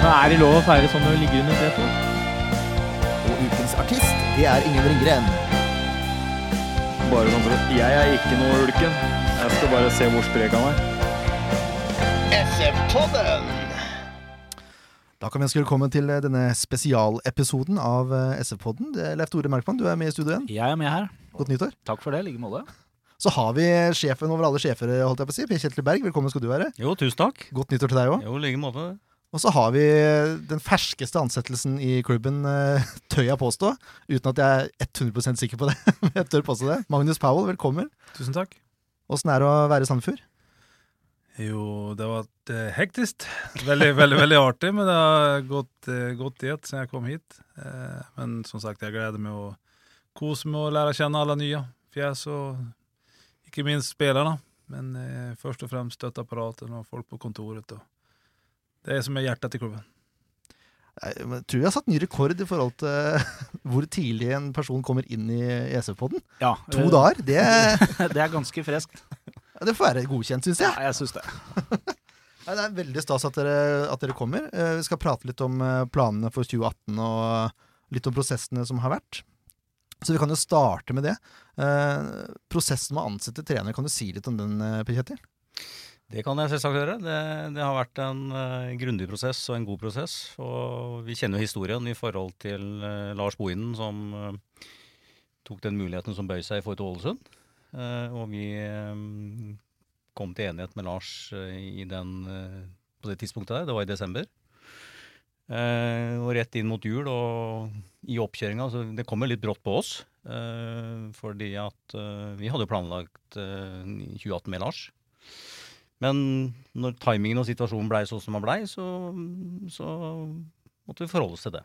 Men er det lov å feire sånn når du ligger under setet? Og ukens artist, det er Ingen Ringgren. Bare sånn for at Jeg er ikke noe ulken. Jeg skal bare se hvor sprek han er. SF-podden! Da kan vi ønske velkommen til eh, denne spesialepisoden av eh, SF-podden. Det er Leif Tore Merkmann, du er med i studio igjen. Jeg er med her. Godt nyttår. Takk for det, i like måte. Så har vi sjefen over alle sjefer, holdt jeg på å si. Per Kjetil Berg, velkommen skal du være. Jo, tusen takk. Godt nyttår til deg òg. Jo, i like måte. Og så har vi den ferskeste ansettelsen i klubben, eh, tør jeg påstå. Uten at jeg er 100% sikker på det. men jeg tør påstå det. Magnus Powell, velkommen. Tusen takk. Åssen er det å være i Sandefjord? Jo, det har vært hektisk. Veldig, veldig veldig artig, men det har gått, godt i ett siden jeg kom hit. Eh, men som sagt, jeg gleder meg å kose meg og lære å kjenne alle nye fjes, og ikke minst spillerne. Men eh, først og fremst støtteapparatet og folk på kontoret. Og det er som er hjertet i klubben. Jeg tror vi har satt ny rekord i forhold til hvor tidlig en person kommer inn i ESF-podden. Ja, To øh, dager. Det, Det er ganske freskt. det får være godkjent, syns jeg. Ja, jeg synes det. Nei, det er veldig stas at dere, at dere kommer. Eh, Vi skal prate litt om eh, planene for 2018 og litt om prosessene som har vært. Så vi kan jo starte med det. Eh, prosessen med å ansette trener, kan du si litt om den, Per Kjetil? Det kan jeg selvsagt gjøre. Det, det har vært en uh, grundig prosess og en god prosess. Og vi kjenner jo historien i forhold til uh, Lars Bohinen som uh, tok den muligheten som bøy seg i forhold til Ålesund. Og vi um, kom til enighet med Lars den, på det tidspunktet der. Det var i desember. Og rett inn mot jul og i oppkjøringa. Så det kommer litt brått på oss. fordi at vi hadde jo planlagt eh, 2018 med Lars. Men når timingen og situasjonen blei sånn som den blei, så, så måtte vi forholde oss til det.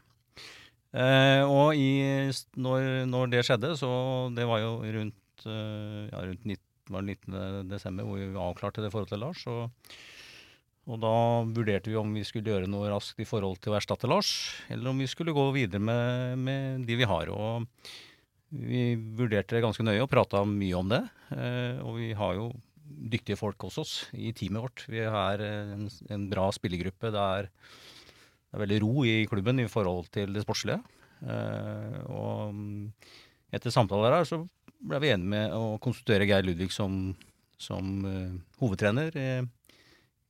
Eh, og i, når, når det skjedde, så det var jo rundt, eh, ja, rundt 19, var det 19. desember hvor vi avklarte det forholdet til Lars. Og, og da vurderte vi om vi skulle gjøre noe raskt i forhold til å erstatte Lars, eller om vi skulle gå videre med, med de vi har. Og vi vurderte det ganske nøye og prata mye om det. Eh, og vi har jo dyktige folk hos oss i teamet vårt. Vi er en, en bra spillergruppe. Det er, det er veldig ro i klubben i forhold til det sportslige. Eh, og etter samtaler her så ble vi enige med å konstituere Geir Ludvig som, som uh, hovedtrener eh,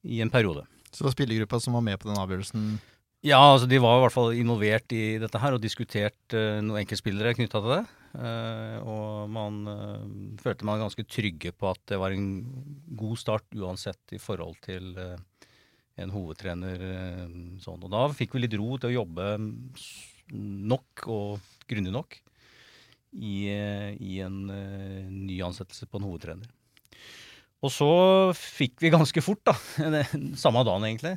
i en periode. Så det var spillergruppa som var med på den avgjørelsen. Ja, altså de var i hvert fall involvert i dette her og diskutert uh, noen enkeltspillere knytta til det. Eh, og man eh, følte man ganske trygge på at det var en god start uansett i forhold til eh, en hovedtrener sånn. Og da fikk vi litt ro til å jobbe nok og grundig nok i, i en ny ansettelse på en hovedtrener. Og så fikk vi ganske fort, da, samme dagen egentlig,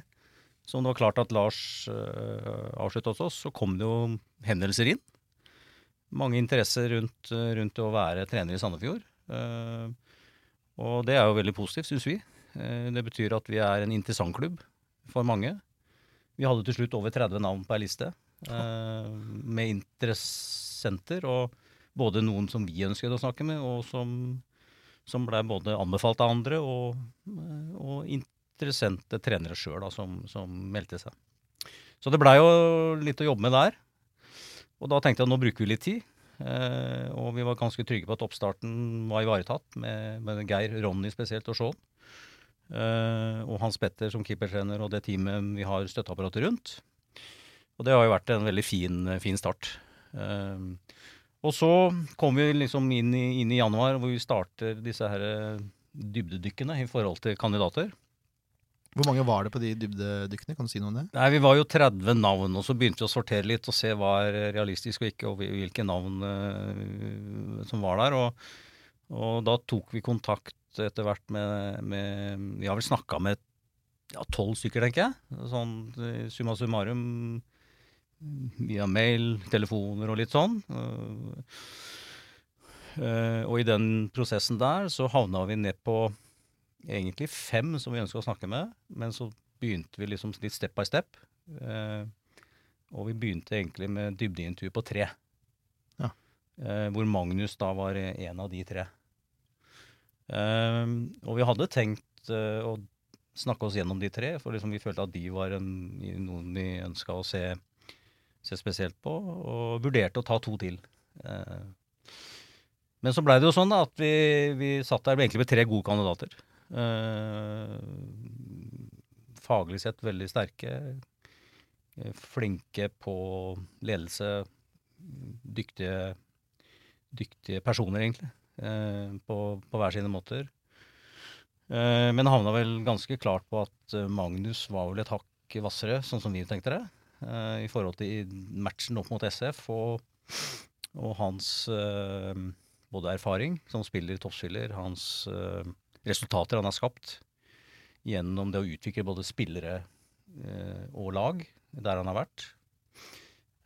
som det var klart at Lars uh, avsluttet hos oss, så kom det jo hendelser inn. Mange interesser rundt, eh, rundt å være trener i Sandefjord. Eh, og det er jo veldig positivt, syns vi. Eh, det betyr at vi er en interessant klubb for mange. Vi hadde til slutt over 30 navn på ei liste med interessenter. Og både noen som vi ønsket å snakke med, og som, som ble både anbefalt av andre, og, og interessente trenere sjøl som, som meldte seg. Så det blei jo litt å jobbe med der. Og da tenkte jeg at nå bruker vi litt tid. Eh, og vi var ganske trygge på at oppstarten var ivaretatt, med, med Geir, Ronny spesielt og Shaun. Eh, og Hans Petter som keepertrener og det teamet vi har støtteapparatet rundt. Og det har jo vært en veldig fin, fin start. Eh, og så kom vi liksom inn i, inn i januar, hvor vi starter disse her eh, dybdedykkene i forhold til kandidater. Hvor mange var det på de dybdedykkene? Kan du si noe om det? Nei, Vi var jo 30 navn, og så begynte vi å sortere litt og se hva er realistisk og ikke, og hvil- hvilke navn uh, som var der. Og, og da tok vi kontakt etter hvert med, med Vi har vel snakka med ja, tolv stykker, tenker jeg. Sånn eh, summa summarum via mail, telefoner og litt sånn. Uh, uh, og i den prosessen der så havna vi ned på egentlig fem som vi ønska å snakke med, men så begynte vi liksom litt step by step. Eh, og vi begynte egentlig med dybdeintervju på tre. Ja. Eh, hvor Magnus da var en av de tre. Eh, og vi hadde tenkt eh, å snakke oss gjennom de tre, for liksom vi følte at de var en, noen vi ønska å se, se spesielt på, og vurderte å ta to til. Eh, men så blei det jo sånn da, at vi, vi satt der egentlig med tre gode kandidater. Eh, faglig sett veldig sterke. eh, Flinke på ledelse. Dyktige, dyktige personer, egentlig. eh, På, på hver sine måter. Men havna vel ganske klart på at Magnus var vel et hakk hvassere, sånn som vi tenkte det. I forhold til matchen opp mot SF og, og hans både erfaring som spiller, toppspiller, hans resultater han har skapt gjennom det å utvikle både spillere eh, og lag der han har vært.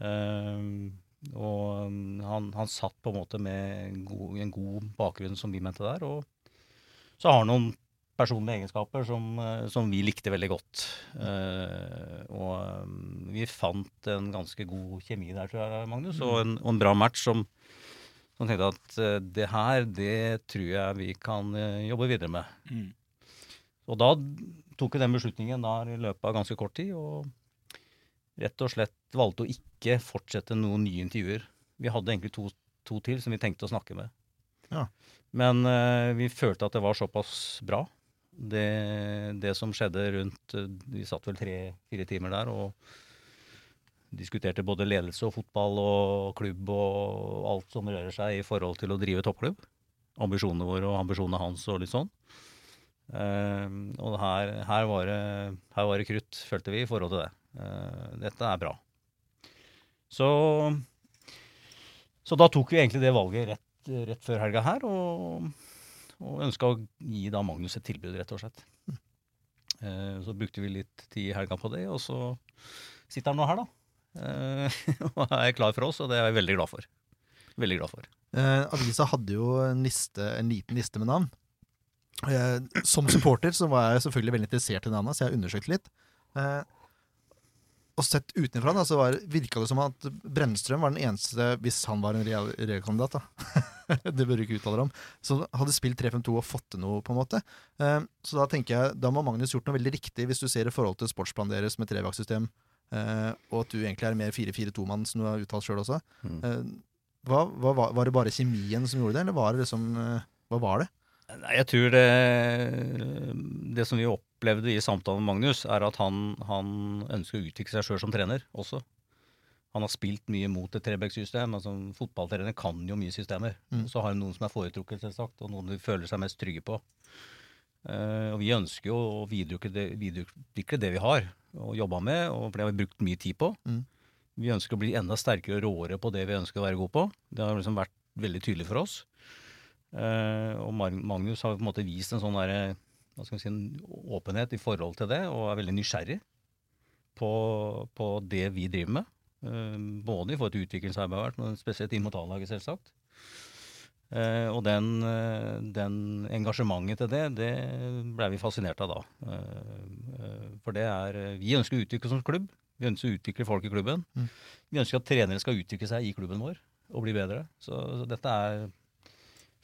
Ehm, og um, han, han satt på en måte med en god, en god bakgrunn, som vi mente der. Og så har han noen personlige egenskaper som, eh, som vi likte veldig godt. Eh, og um, vi fant en ganske god kjemi der, tror jeg, Magnus, og en, og en bra match som, som tenkte at eh, det her, det tror jeg vi kan eh, jobbe videre med. Og da tok vi den beslutningen der i løpet av ganske kort tid, og rett og slett valgte å ikke fortsette noen nye intervjuer. Vi hadde egentlig to, to til som vi tenkte å snakke med. Ja. Men uh, vi følte at det var såpass bra. Det, det som skjedde rundt Vi satt vel tre-fire timer der og diskuterte både ledelse og fotball og klubb og alt som rører seg i forhold til å drive toppklubb. Ambisjonene våre og ambisjonene hans og litt sånn. Uh, og her, her, var det, her var det krutt, følte vi, i forhold til det. Uh, dette er bra. Så, så da tok vi egentlig det valget rett, rett før helga her, og, og ønska å gi da Magnus et tilbud, rett og slett. Uh, så brukte vi litt tid i helga på det, og så sitter han nå her, da. Eh, og er klar for oss, og det er jeg veldig glad for. Veldig glad for. Eh, avisa hadde jo en, liste, en liten liste med navn. Eh, som supporter så var jeg selvfølgelig veldig interessert i navnet, så jeg undersøkte litt. Eh, og sett utenfra da, så virka det som at Brennstrøm var den eneste, hvis han var en real, real det bør du ikke uttale deg om, som hadde spilt 3-5-2 og fått til noe, på en måte. Eh, så da tenker jeg, da må Magnus gjort noe veldig riktig, hvis du ser i forhold til sportsplan deres med trevaktssystem, og at du egentlig er mer 4-4-2-mann, som du har uttalt sjøl også. Mm. Eh, hva, hva, var- det bare kjemien som gjorde det, eller var det liksom eh, Hva var det? Nei, jeg tror det Det som vi opplevde i samtalen med Magnus, er at han, han ønsker å utvikle seg sjøl som trener også. Han har spilt mye mot et Trebekk-system. Altså, fotballtrenere kan jo mye systemer. Mm. Så har han noen som er foretrukket, selvsagt, og noen de føler seg mest trygge på. Uh, og vi ønsker jo å videreutvikle det, videreutvikle det vi har og jobba med, og for det har vi brukt mye tid på. Mm. Vi ønsker å bli enda sterkere og råere på det vi ønsker å være gode på. Det har liksom vært veldig tydelig for oss. Eh, og Magnus har på en måte vist en sånn der, hva skal vi si, en åpenhet i forhold til det, og er veldig nysgjerrig på, på det vi driver med. Eh, både i forhold til utviklingsarbeidet, men spesielt inn mot A-laget, selvsagt. Eh, og den, eh, den engasjementet til det, det blei vi fascinert av da. Eh, for det er Vi ønsker å utvikle som klubb. Vi ønsker å utvikle folk i klubben. Mm. Vi ønsker at trenere skal utvikle seg i klubben vår og bli bedre. Så, så dette er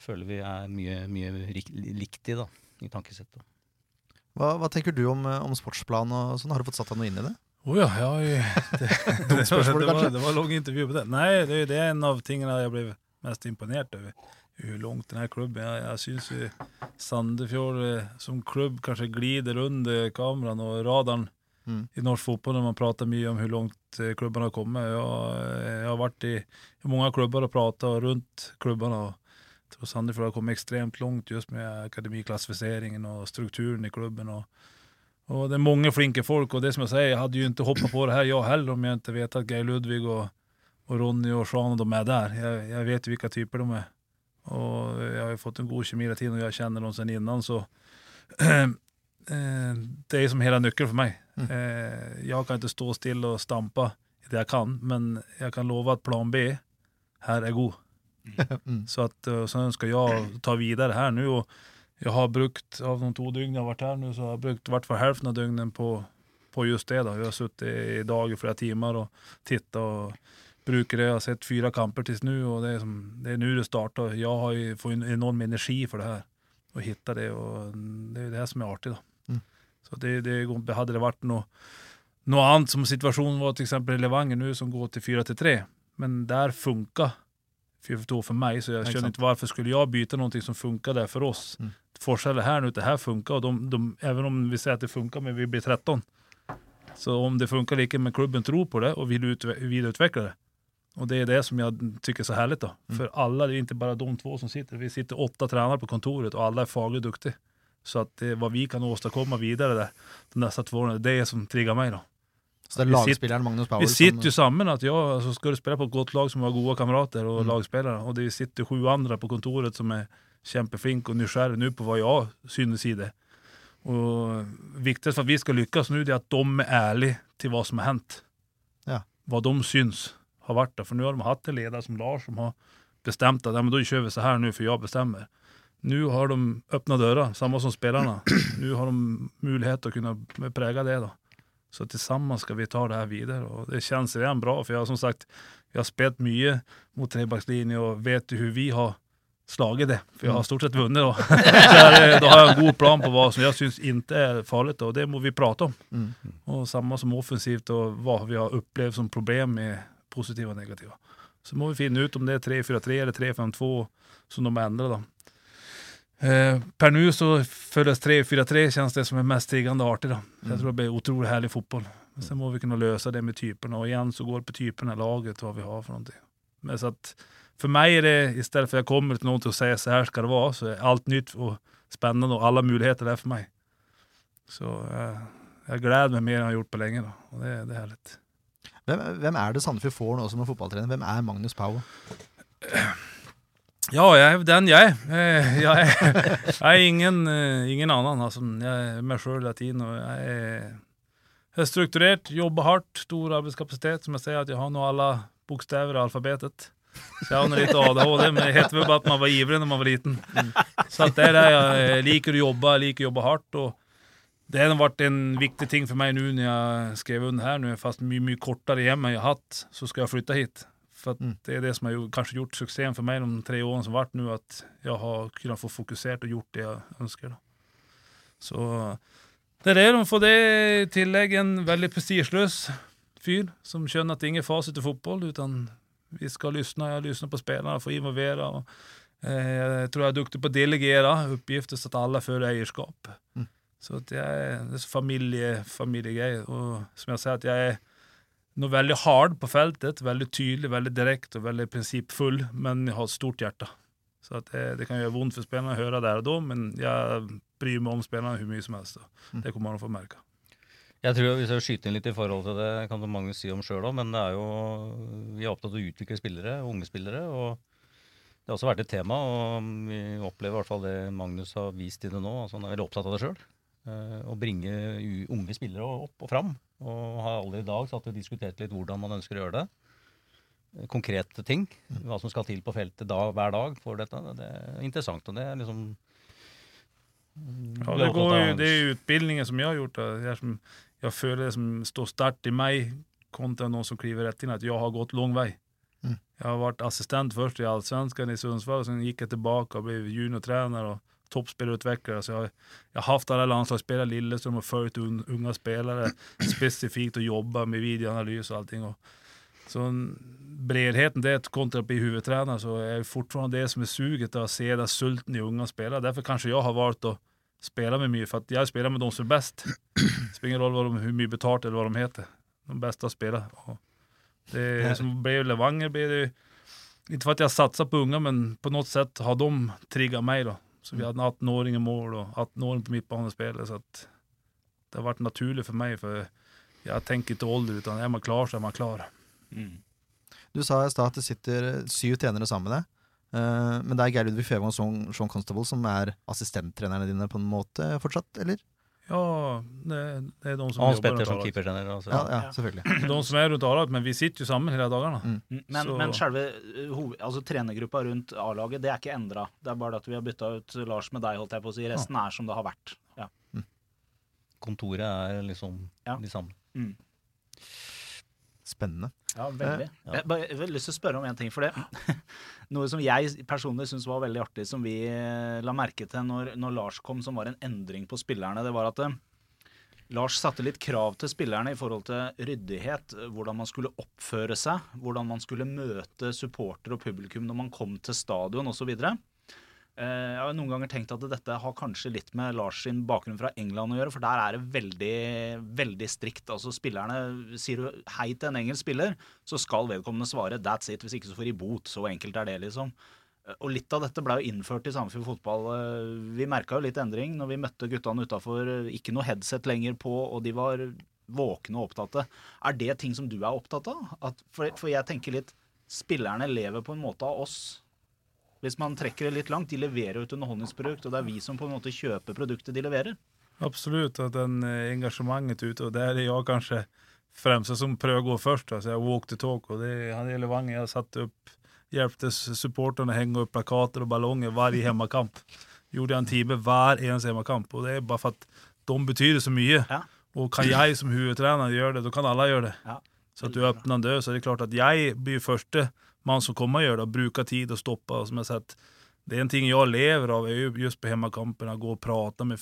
føler vi er mye, mye rik- likt i, da, i tankesettet. Hva, hva tenker du om, om sportsplan og sånn? Har du fått satt deg noe inn i det? Oh ja, ja, det. Det, det, var, det, var, det var lång intervju på det. Nei, det, er en av tingene jag blev mest imponert over hvor langt denne klubben, er. Jeg syns Sandefjord eh, som klubb kanskje glider under kameran og radaren Mm. i norsk fotball når man prater mye om hvor langt klubben har kommet. Jeg, eh, jag har vært i, i klubber og och rundt runt og Och tror Sandefjord har kommet extremt langt just med akademiklassifiseringen og strukturen i klubben. og og det er mange flinke folk og det som jeg sier, jeg hadde jo ikke hoppa på det her, jeg heller om jeg ikke vet at Geir Ludvig och, och Ronny og Sean de er der. Jeg, jeg vet hvilke vilka typer de er. Og jeg har ju fått en god kjemi hela tiden og jeg kjenner dem siden innan så eh, det er som hele nøkkelen for meg. Mm. Jeg kan ikke stå still og stampa i det jeg kan. Men jeg kan love at plan B her er god. Mm. Så at, eh, skal jeg ta videre her nå. og jeg har brukt, av de to dygn jeg har vært her nå, så har jeg brukt hvert fall halvparten av dygnen på, på just det. da. Jeg har sittet i dag i flere timer og tittet och bruker det. Jag har sett fyra kamper tills nu och det är, som, det är nu det startar. Jag har ju, en enorm energi för det här och hitta det och det är det som är artigt. Då. Mm. Så det, det, hade det varit något, något annat som situationen var till exempel i Levanger nu som går till 4 till 3. Men där funkar 4-2 för mig, så jag Exakt. känner inte varför skulle jag byta någonting som funkar där för oss. Mm. Forshaga här nu, det här funkar och de, de, även om vi säger att det funkar men vi blir 13. Så om det funkar lika med klubben tror på det och vill utve- vidareutveckla det. Och det är det som jag tycker är så härligt då. Mm. För alla, det är inte bara de två som sitter. Vi sitter åtta tränare på kontoret och alla är fagligt duktiga. Så att det, vad vi kan åstadkomma vidare där de nästa två åren, det är som triggar mig då. Så det är lagspilleren Magnus Powell Vi sitter ju sammen Att jag, alltså, skal du spille på et godt lag som har gode kamerater og Mm. lagspillere, og det sitter sju andre på kontoret som er kjempeflinke og nysgjerrige nå på hva jeg synes i det. Og viktigast for at vi skal lykkes nå, det er at de er ærlige til hva som har hendt. Ja. Hva de syns har vært der. For nå har de hatt en leder som Lars som har bestemt at ja, men da kjører vi så her nå, for jeg bestemmer. Nå har de åpna døra, samme som spillerne. Nå har de mulighet til å kunne prege det. da. Så sammen skal vi ta det her videre. og det kjennes igjen bra For jeg har som sagt jeg har spilt mye mot trebackslinje og vet du hur vi har slaget det. For jeg har stort sett vunnet. Da Så här, da har jeg en god plan på hva som jeg syns ikke er farlig, og det må vi prate om. Og Samme som offensivt og hva vi har opplevd som problem med positiva og negativa. Så må vi finne ut om det er 3-4-3 eller 3-5-2 som de endrer. da. Eh, per nu så føles 3-4-3 känns det som er mest tiggende artig. Då. Så jeg tror det blir utrolig herlig fotball. Men så må vi kunne løse det med typene. Og igjen så går det på typene, laget, hva vi har for noe. Men så at for meg er det, i stedet for jeg kommer til noen til å si så her skal det være, så er alt nytt og spennende og alle muligheter der for meg. Så eh, jeg gleder meg mer enn jeg har gjort på lenge. da, og det, det er härligt. Hvem, hvem er det Sandefjord får nå som en fotballtrener? Hvem er Magnus Pau? Ja, jeg, den jeg. Jeg er ingen, eh, ingen annen. Altså, jeg er meg sjøl hela tiden jeg er, strukturert, jobber hardt, stor arbeidskapasitet. Som jeg sier, at jeg har nå alle bokstaver i alfabetet. Så jeg har litt ADHD, men det heter vel bare at man var ivrig når man var liten. Så att det er det jeg liker å jobbe, jeg liker å jobbe hardt. Och det har vært en viktig ting for meg nå når jeg skrev under her. Nå er jeg fast mye kortere hjemme enn jeg har hatt, så skal jeg flytte hit. For Mm. det er det som har ju- kanske gjort suksessen for meg de tre årene som har vært nå, at jeg har kunnet få fokusert og gjort det jeg ønsker. Da. Så det er det, de får det i tillegg en veldig prestisjeløs fyr som skjønner at det er ingen fasit i fotboll, utan vi skal lyssna, jeg lyssnar på spelarna, får involvera. Och, eh, jag tror jag är duktig på att delegera uppgifter så att alla får eierskap. Mm. Så at jeg det er familie, familiegreier. Og som jeg sier, at jeg er noe veldig hard på feltet. Veldig tydelig, veldig direkte og veldig prinsippfull, men jeg har et stort hjerte. Så at det, det kan gjøre vondt for spillerne å høre der og da, men jeg bryr meg om spillerne hvor mye som helst. Då. Mm. Det kommer man å få merke. Jeg tror Hvis jeg skyter inn litt i forhold til det, kan Magnus si om sjøl òg, men det er jo, vi er opptatt av å utvikle spillere, unge spillere. og Det har også vært et tema, og vi opplever i hvert fall det Magnus har vist i det nå. altså Han er veldig opptatt av det sjøl. Å bringe unge spillere opp og fram. Og har allerede i dag satt og diskutert litt hvordan man ønsker å gjøre det. Eh, Konkrete ting. Hva som skal til på feltet da, hver dag for dette. Det er interessant. og det er liksom Ja, det, går det er utbildningen som jeg har gjort. jeg Jag, som, jeg føler det som står sterkt i meg, kontra noen som kliver rett inn, at jeg har gått lang vei. Mm. Jag har vært assistent først i Allsvenskan i Sundsvall. så gikk jeg tilbake og ble juniortrener. och toppspelarutvecklare. Så jag, jag har haft alla landslagsspelare, Lilleström och följt un, unga spelare specifikt och jobbat med videoanalys och allting. Och, så en- bredheten det kontra å bli huvudtränare så är fortfarande det som är suget att se den sulten i unga spelare. Därför kanske jag har valt att spela med mye, för att jag spelar med de som är bäst. Det spelar ingen roll vad de, hur mycket betalt eller vad de heter. De bästa spelar. Och det som blev Levanger blev det, inte för att jag satsar på unga, men på något sätt har de triggat mig då. Så vi hadde en 18-åring i mål og 18-åring på midtbanespillet, Så att det har vært naturlig for meg. For jeg tenker ikke ålder, utan er man klar så er man klar. Du sa i stad at det sitter syv trenere sammen med deg. Eh, men det er Geir Ludvig Fevang og Sean Constable som er assistenttrenerne dine på en måte fortsatt, eller? Ja, det, det er de som Hans jobber Petter rundt som A-laget. keepertrener. Altså. Ja, ja, selvfølgelig. De som er rundt A-laget, men vi sitter jo sammen hele dagene. Mm. Mm, Men, Så- men selve uh, altså, trenergruppa rundt A-laget, det er ikke endra. Det er bare at vi har bytta ut Lars med deg, holdt jeg på å si. Resten er som det har vært. Ja. Kontoret er liksom Ja. de samme. Mm. Spennende. Ja, veldig. Ja. Jeg, bare, jeg har lyst til å spørre om en ting. For det Noe som jeg personlig syns var veldig artig, som vi eh, la merke til når, når Lars kom, som var en endring på spillerne, det var at eh, Lars satte litt krav til spillerne i forhold til ryddighet, eh, hvordan man skulle oppføre seg, hvordan man skulle møte supporter og publikum når man kom til stadion osv. Eh, Jeg har noen ganger tenkt at dette har kanskje litt med Lars sin bakgrunn fra England å gjøre, for der er det veldig, veldig strikt. Altså spillerne, Sier du hei til en engelsk spiller, så skal vedkommende svare 'that's it', hvis ikke så får de bot. Så enkelt er det, liksom. Eh, Og litt av dette ble jo innført i Sandefjord fotball. Eh, Vi merka jo litt endring når vi møtte guttene utafor. Ikke noe headset lenger på, og de var våkne og opptatte. Er det ting som du er opptatt av? At, for, for jeg tenker litt Spillerne lever på en måte av oss. Hvis man trekker det litt langt, de leverer jo et underholdningsprodukt, og det er vi som på en måte kjøper produktet de leverer. Absolutt, og den engasjementet engagemanget ute og der er jeg kanskje fremst som prøver å gå først. Jeg har walk the talk og det hade Levanger. Jag satte opp, hjälpte supporterne å henge opp plakater og ballonger hver hemmakamp. Gjorde jeg en time hver eneste hemmakamp og det er bare for at de betyr så mye. Ja. Og kan jeg som hovedtrener gjøre det, da kan alle gjøre det. Ja. Så at du åpner en dør, så er det klart at jeg blir första man som kommer göra och tid och stoppa. Och som jag sagt, det är en ting jag lever av, är ju just på hemmakamperna, gå och prata med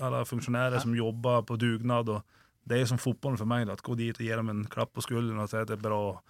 alla funktionärer som jobbar på dugnad. Och det är som fotbollen för mig, å att gå dit och ge dem en klapp på skulden och säga att det är bra.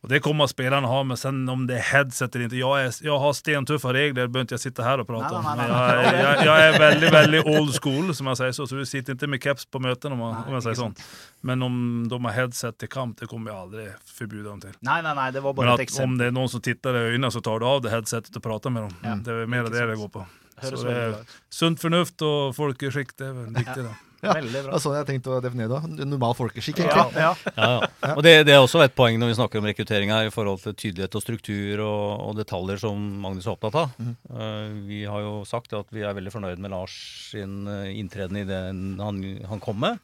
Och det kommer spelarna ha, men sen om det är headset eller inte. Jag, är, jag har stentuffa regler, det behöver inte jag sitta här och prata om. Men jag, veldig är- jag, jag är väldigt, väldigt old school, som jag säger så. Så du sitter inte med keps på möten om, man, Nej, om jag säger sånn. Men om de har headset till kamp, det kommer jag aldrig förbjuda dem till. Nei, nei, nei, det var Men bare et att om det är någon som tittar i ögonen så tar du av det headsetet och pratar med dem. Ja. Det är mer det det går på. Så det er sunt förnuft och folkeskikk, det er viktig. viktigt. Det. Ja. Veldig Det bra. var sånn jeg tenkte å definere det. Normal folkeskikk, egentlig. ja. Ja, ja. Og det, det er også et poeng når vi snakker om rekruttering her, i forhold til tydelighet og struktur og, og detaljer som Magnus er opptatt av. Eh, vi har jo sagt at vi er veldig fornøyd med Lars sin eh, inntreden i det han, han kom med.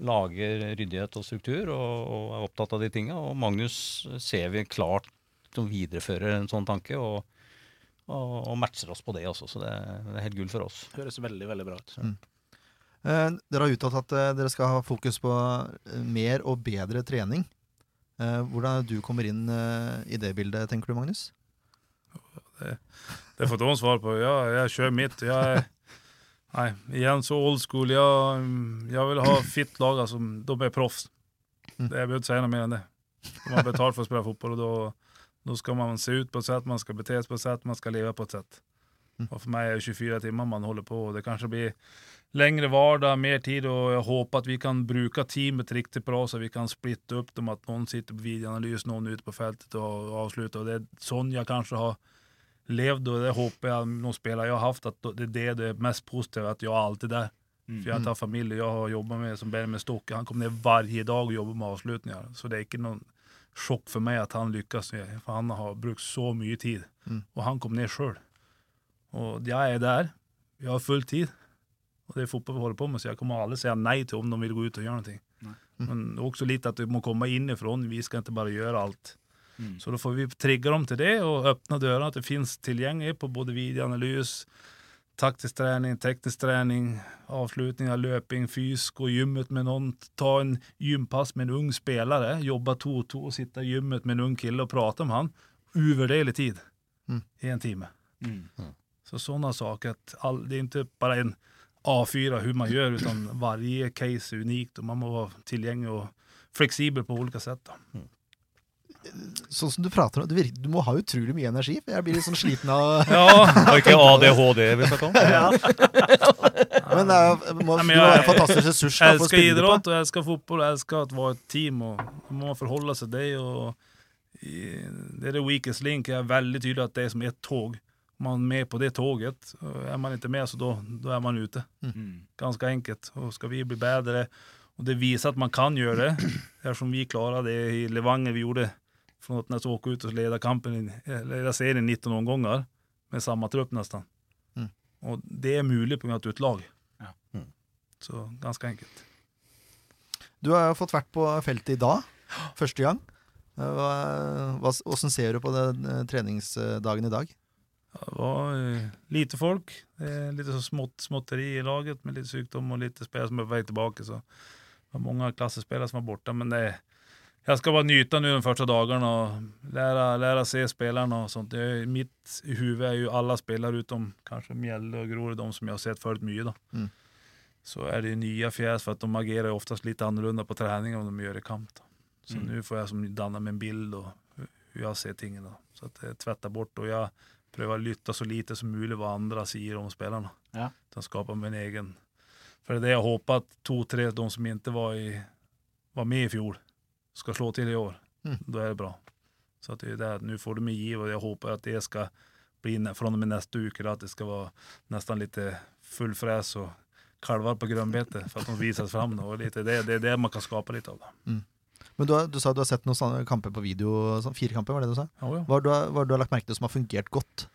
Lager ryddighet og struktur og, og er opptatt av de tinga. Og Magnus ser vi klart som viderefører en sånn tanke og, og, matcher oss på det også. Så det, det er helt gull for oss. Høres veldig, veldig bra ut. Eh, dere har uttalt at eh, dere skal ha fokus på eh, mer og bedre trening. Eh, hvordan du kommer inn eh, i det bildet, tenker du, Magnus? Det får de svar på. Ja, jeg kjører mitt. Jeg, nei, igjen så old school. Jag, jeg vil ha fitt lag. Altså, de er proffs. Mm. Det, jag behöver inte säga något mer enn det. De har betalt for å spille fotball, og da skal man se ut på et sett, man skal bete seg på et sett, man skal leve på et sätt. Och för mig är det 24 timer man holder på og det kanskje blir lengre vardag, mer tid og jeg håper at vi kan bruke teamet riktig bra så vi kan splitte opp dem, at noen sitter på videoanalyse, noen ute på feltet og avslutter. og det er sånn jeg kanskje har levd og det håper jeg noen spillere jeg har hatt, at det er det det er mest positive, at jeg er alltid der. För jag har familie jeg har jobba med som Benjamin Stokke. han kommer ned varje dag og jobber med avslutninger. Så det er ikke noen chock for meg at han lykkes, for han har brukt så mye tid. Mm. Och han kom ned själv. Och jeg er der, vi har full tid. Og det er fotball vi holder på med, så jeg kommer aldri si nei til om de vil gå ut og gjøre noe. Mm. Men også litt at det må komme inifrån, vi skal ikke bare gjøre alt. Mm. Så da får vi trigge dem til det og åpne dørene. At det fins tilgjengelig på både videoanalys, taktisk trening, teknisk trening, avslutning av løping, fysisk, gå gymmet med noen, Ta en gympass med en ung spelare, jobba to-to og sitte i gymmet med en ung kille og prate om han. Uvurderlig tid Mm. i en time. Mm. Så sådana saker, att all, det är inte bara en A4 hur man gör, utan varje case är unikt och man må vara tillgänglig och flexibel på olika sätt. Då. Sånn som du prater om, du, virker, Du må ha utrolig mye energi. for Jeg blir litt sånn sliten av Ja, Og ikke ADHD vi snakker om. Men det er, Nei, men jeg, du må være en fantastisk ressurs da, jeg elsker älskar og jeg elsker fotball, älskar fotboll och älskar att team og man må man seg til till det. og i, det er det weakest link. Jeg er veldig tydelig at det er som ett tåg. Man med på det toget, er är man inte med så då, då är man ute. Mm. Ganska enkelt. Och ska vi bli bättre och det visar att man kan göra det, eftersom vi klarade det i Levanger, vi gjorde från att nästan åka ut och leda kampen, leda serien 19 omgångar med samma trupp nästan. Mm. Och det är möjligt på grund av att du är ett lag. Ja. Mm. Så ganske enkelt. Du har jo fått vært på feltet i dag, første gang. Eh, hvordan ser du på den eh, treningsdagen i dag? Det var eh, lite folk, lite så smått, småtteri i laget med litt sykdom og lite spillere som er på vei tilbake. Så det var mange klassespillere som var borte. Men det, jeg skal bare nyte nå de første dagene og lære, lære se spillerne. og sånt. Det, mitt i huvud er jo alle spillere utom kanskje Mjelde og Grorud, de som jeg har sett før mye. da. Mm. Så er det nye fjes, for at de agerer oftest litt annorlunda på trening enn de gjør i kamp. Da. Så Mm. nå får jeg som danne meg en bild og hvordan jeg ser tingene. Så at jeg tvetter bort og jeg prøver å lytte så lite som mulig hva andre sier om spillerne. Ja. Utan skapa min egen. For det er det jeg håper at to-tre, av de som ikke var, i, var med i fjor, skal slå til i år. Mm. Da er det bra. Så det er det. Nå får de meg giv, og jeg håper at det skal bli fra og med neste uke, at det skal være nesten litt full fres og kalvar på grønnbete for at de vises fram. det, det er det man kan skape litt av. Da. Men du, har, du sa du har sett noen kamper på video, sånn, fire kamper, var det du sa? Ja, ja. Hva har du, lagt merke til som har fungert godt?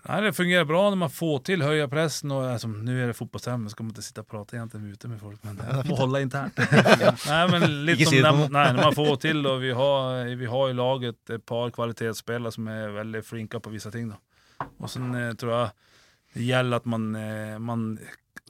Nei, det fungerer bra når man får til høye pressen. Og, altså, nå er det fotballstemme, så skal man ikke sitte og prate egentlig ute med folk. Men det må holde internt. nei, men litt som noen. nej, når man får til, og vi har, vi har i laget et par kvalitetsspillere som er veldig flinke på visse ting. Da. Og så eh, tror jeg det gjelder at man, eh, man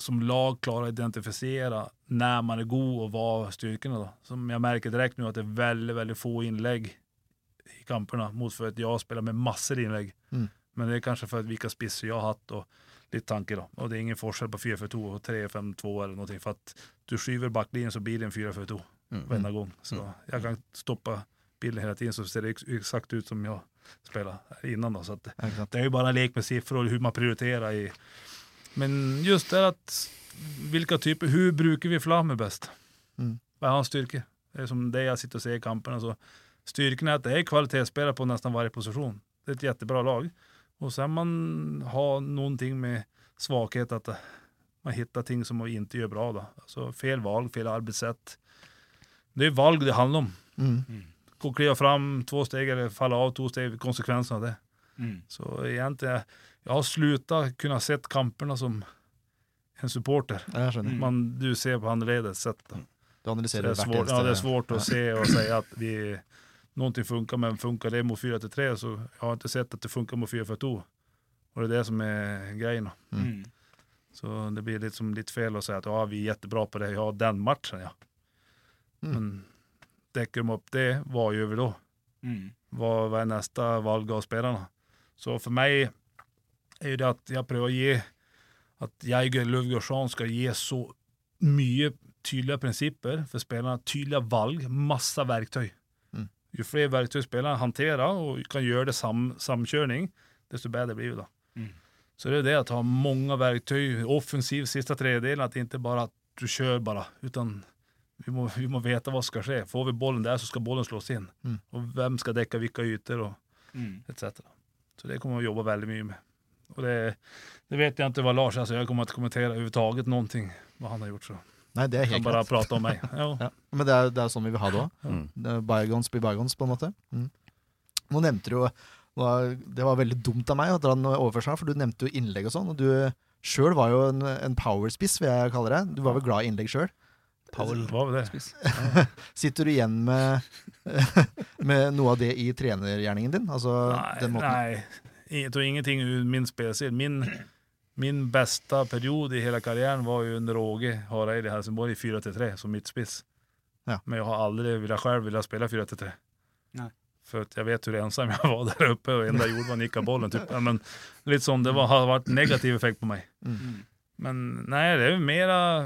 som lag klarer å identifisere når man er god, og hva styrkene da. Som jeg merker direkte nå, at det er veldig, veldig få innlegg i kampene, mot for at jeg spiller med masse innlegg. Mm. Men det er kanskje for at vilka spisser jeg har hatt, og litt tanke. da. Og det er ingen forskjell på 4-4-2 og 3-5-2 eller noe. For at du skyver backlinjen, så blir det en 4-4-2 Mm. hver gang. Så jeg kan stoppe bilden hele tiden, så ser det eksakt exakt ut som jeg spiller innan. Da. Så sant? det er jo bare en lek med siffror hvordan man prioriterer. i Men just det at hvilke typer Hvordan bruker vi Flamme best? Mm. Hva er hans styrke? Det er som det jeg sitter og ser i kampene. Altså, styrken er at det er kvalitetsspillere på nesten hver posisjon. Det er et kjempebra lag. Og så man ha noen ting med svakhet, at man hittar ting som man ikke gjør bra. Da. Altså fel valg, fel arbeidssett. Det er valg det handler om. Mm. Gå kliva fram to steg eller falle av to steg, konsekvensen av det. Mm. Så egentligen, jeg har sluttet kunne sett kampene som en supporter. Men. Man, du ser på annerledes sett. Da. Du analyserer det, hvert svårt, ja, det er svårt å se og si at vi, noe funker, men funker det mot 4-3, så jeg har ikke sett at det funker mot 4-4-2. Og det er det som er greien. da. Mm. Så det blir litt, som litt fel å si at ja, vi er jättebra på det, ja, den matchen, ja. Mm. Men dekker de opp det, hva gjør vi da? Mm. Hva er neste valg av spillerne? Så for meg er jo det at jeg prøver å gi At jeg og Løvgårdsson skal gi så mye tydelige prinsipper for spillerne. Tydelige valg, masse verktøy. Mm. Jo flere verktøy spillerne håndterer og kan gjøre det sam, samkjøring, desto bedre blir det. da. Mm. Så det er det at ha mange verktøy, offensiv siste tredjedelen, at det ikke bare at du kjører bare, utan vi må, vi må vite hva skal skje. Får vi bollen der, så skal bollen slås inn. Mm. Og hvem skal dekke hvilke yter, og Mm. etc. Så det kommer vi å jobbe veldig mye med. Og det, det vet jeg ikke hva Lars altså Jeg kommer ikke kommentere overhodet noe hva han har gjort. så Nei, det er helt kan bare greit. prate om meg. Ja. Ja. Men det er, det er sånn vi vil ha det òg. Mm. Bygons blir bygons, på en måte. Mm. Nå nevnte du jo Det var veldig dumt av meg å dra den over seg, for du nevnte jo innlegg og sånn. Og du sjøl var jo en, en powerspiss, vil jeg kalle det. Du var vel glad i innlegg sjøl. Powell var det. Sitter du igjen med, med noe av det i trenergjerningen din? Altså den Nei, måten nei. Jeg tror ingenting ur min spelstil. Min, min bästa period i hela karriären var ju under Åge Hareide i Helsingborg i 4-3 som mittspiss. Ja. Men jag har aldrig velat själv vilja spela 4-3. Nej. För att jag vet hur ensam jag var där uppe och enda jag gjorde var att nicka bollen. Typ. Ja, men lite sånn, det var, har varit negativ effekt på mig. Mm. Men nej, det är mera,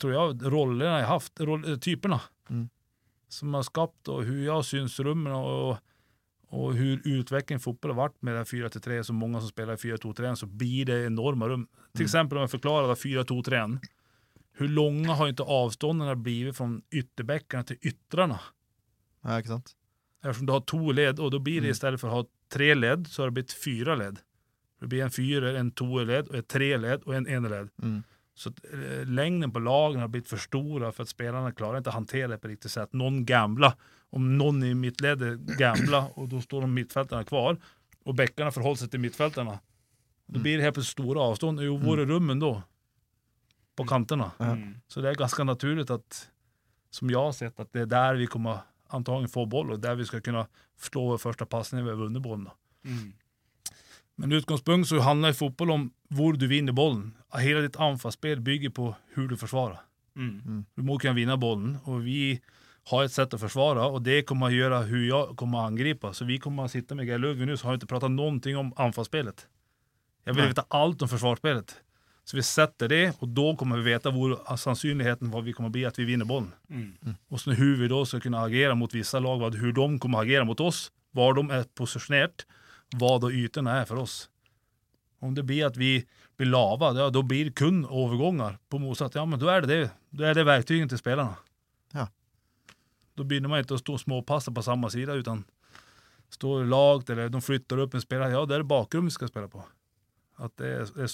tror jag, rollerna jag haft, roll, typerna. Mm. Som har skapt och hur jag syns rummen och, och hur utvecklingen i fotball har varit med den 4-3, så många som spelar i 4-2-3, så blir det enorma rum. Till eksempel exempel om jag förklarar 4-2-3, hur långa har inte avstånden blivit från ytterbäckarna till yttrarna? Ja, ikke sant? Eftersom du har to led, och då blir det i istället för att ha tre led, så har det blivit fyra led. Det blir en fyra, en toeled, och ett treled och en eneled. Mm. Så eh, längden på lagen har blivit för stora för att spelarna klarar inte att hantera det på riktigt sätt. Någon gamla, om någon i mittledet gamla och då står de mittfältarna kvar och bäckarna förhåller sig till mittfältarna. Då Mm. blir det helt plötsligt stora avstånd. Jo, hvor er rummen då? på kanterna. Mm. Så det är ganska naturligt att, som jag har sett, att det är där vi kommer antagligen få boll och där vi ska kunna slå vår första passning när vi har vunnit bollen. Mm. Men utgångspunkt så handlar ju fotboll om hvor du vinner bollen. Hela ditt anfallsspel bygger på hur du försvarar. Mm. Du må kunna vinna bollen och vi har ett sätt att försvara och det kommer att göra hur jag kommer att angripa. Så vi kommer att sitta med Geir Ludvig nu så har inte pratat någonting om anfallsspelet. Jag vill Nej. veta allt om försvarsspelet. Så vi sätter det och då kommer vi veta hvor sannsynligheten vad vi kommer att bli att vi vinner bollen. Mm. Och hur vi då ska kunna agera mot vissa lag, vad, hur de kommer att agera mot oss, var de är positionert, vad då ytorna är för oss. Om det blir att vi blir lava, ja, då blir det kun övergångar på motsatt. Ja, men då är det det. Då är det verktygen till spelarna. Då blir man inte att stå och på samma sida, utan står lagt eller de flyttar upp en spelare. Ja, det är det bakgrund vi ska spela på. Att det är, det är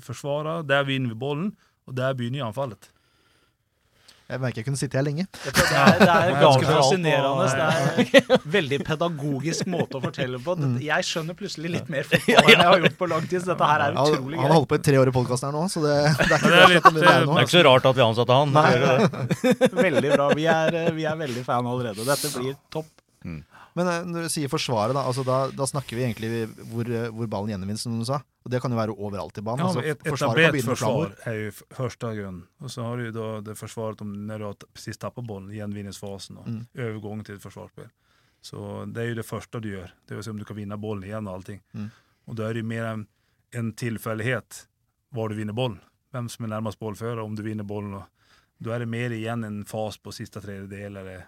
forsvarer, der vinner vi bollen og der begynner anfallet. Jeg merker jeg kunne sitte her lenge. Det er, det er Ganske fascinerende. Det er en veldig pedagogisk måte å fortelle på. Mm. Jeg skjønner plutselig litt mer fotball enn jeg har gjort på lang tid. Så dette her er utrolig gøy. han har holdt på i tre år i podkasten her nå, så det, det er ikke det er litt, eh. Det er ikke så rart at vi ansatte han. Nei. Veldig bra. Vi er, eh, vi er veldig fan allerede. Dette blir topp. Men eh, når du sier forsvaret, da, altså da, da snakker vi egentlig hvor, eh, hvor ballen gjenvinnes, som du sa. Og det kan jo være overalt i banen. Ja, altså, et etablert forsvar er jo første grunn. Och så har du da det forsvaret om når du har t- precis tappat bollen, igenvinningsfasen och Mm. overgang til et forsvarsspill. Så det er jo det første du gjør. Det er å se om du kan vinne bollen igjen og allting. Mm. Og da er det jo mer en, en tilfeldighet hvor du vinner bollen. Hvem som er nærmest ballfører, om du vinner bollen. Da er det mer igjen en fas på siste tredjedel. Eller,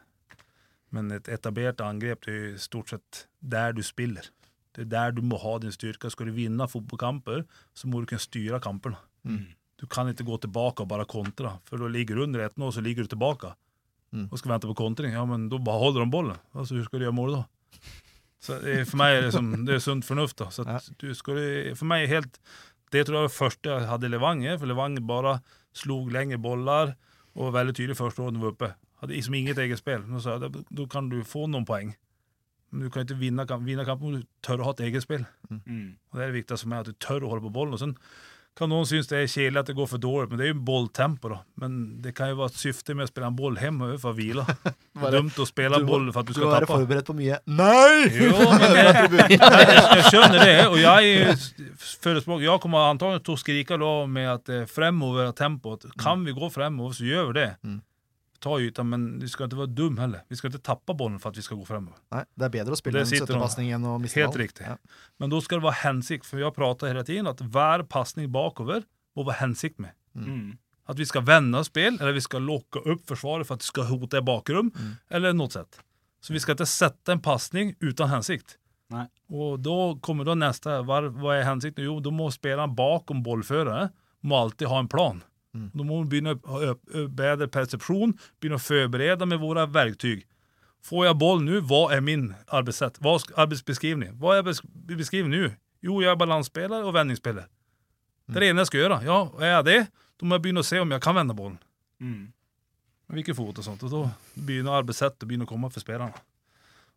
men et etablert angrep det er stort sett der du spiller. Det er der du må ha din styrke. Skal du vinne fotballkamper, så må du kunne styre kamperna. Mm. Du kan ikke gå tilbake og bare kontra. for da ligger du under 1-0 så ligger du tilbake. Mm. Og skal vente på kontring, ja men da bare holder de bollen. Altså, hur skal du gjøre mål da? Så for meg er det, som, det er sunt fornuft. da. Så du skal, det- meg mig helt, det tror jeg var det første jeg hadde i Levanger. for Levanger bare slog lengre boller og var veldig tydelig første året de var uppe. Hade liksom inget eget spill nå sa jeg då- då kan du få noen poeng, Men du kan ikke vinne kamp- Vinne kampen om du tør å ha et eget spill. Mm. Og det er det viktigste for meg, at du tør å holde på bollen. Og sånn kan noen synes det er kjedelig at det går for dårlig, men det er jo bolltempo da. Men det kan jo være et syfte med å spille en boll hjemme for å hvile. Det Bare- är dumt å spille du boll for at du Du ska må være forberedt på mye Nei! Jo, men jeg, jeg, jeg skjønner det, og jeg er forespråker Jeg kommer antakelig til å skrike da med at fremover er tempoet. Kan vi gå fremover, så gjør vi det. Mm. Ta ytan, men vi skal ikke være dum heller. Vi skal ikke tappe bollen for at vi skal gå fremover. Nei, det er bedre å spille en støttepasning enn å miste Helt ballen. riktig. Ja. Men da skal det være hensikt, for vi har pratet hele tiden at hver pasning bakover må være hensikt med. Mm. At vi skal vende spill, eller vi skal lokke opp forsvaret for at det skal hote i bakrom, Mm. eller noe sett. Så vi skal ikke sette en pasning uten hensikt. Nei. Og da kommer da neste, hva, hva er hensikten? Jo, da må spilleren bakom ballføreren må alltid ha en plan. Mm. Da må vi begynne å ha bedre persepsjon, begynne å forberede med våre verktyg. Får jeg boll nå, hva er min arbeidssätt? Hva er arbeidsbeskrivning? Hva er jeg beskrivning nå? Jo, jeg er balansspiller og vendingsspiller. Det er det ene jeg skal gjøre. Ja, er jeg det, da må jeg begynne å se om jeg kan vende bollen. Mm. Hvilken fot og sånt. Og da begynner arbeidssettet å begynne å komme for spillerne.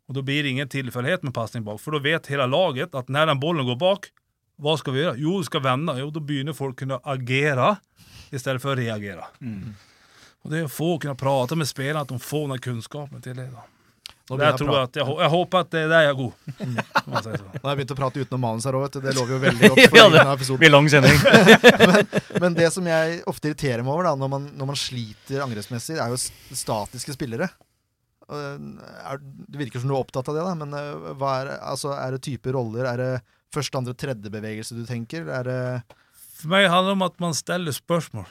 Og da blir det ingen tilfeldighet med pasning bak, for da vet hele laget at når den bollen går bak, hva skal vi gjøre? Jo, vi skal vende. Jo, da begynner folk å kunne agere i stedet for å reagere. Mm. Og det å få kunne prate med spillerne, at de får den kunnskapen til det. da. Jeg, jeg, jeg, håper at det er der jeg er god. så. nå har jeg begynt å prate utenom manus her òg. Det lover jo veldig godt for Ja, denne episoden. Blir lang sending. Men det som jeg ofte irriterer meg over da, når man, når man sliter angrepsmessig, er jo statiske spillere. Er, det virker som du er opptatt av det, da, men eh, er, altså, er det type roller? Er det første, andre, tredje bevegelse du tenker? Er det For meg handler det om at man stiller spørsmål.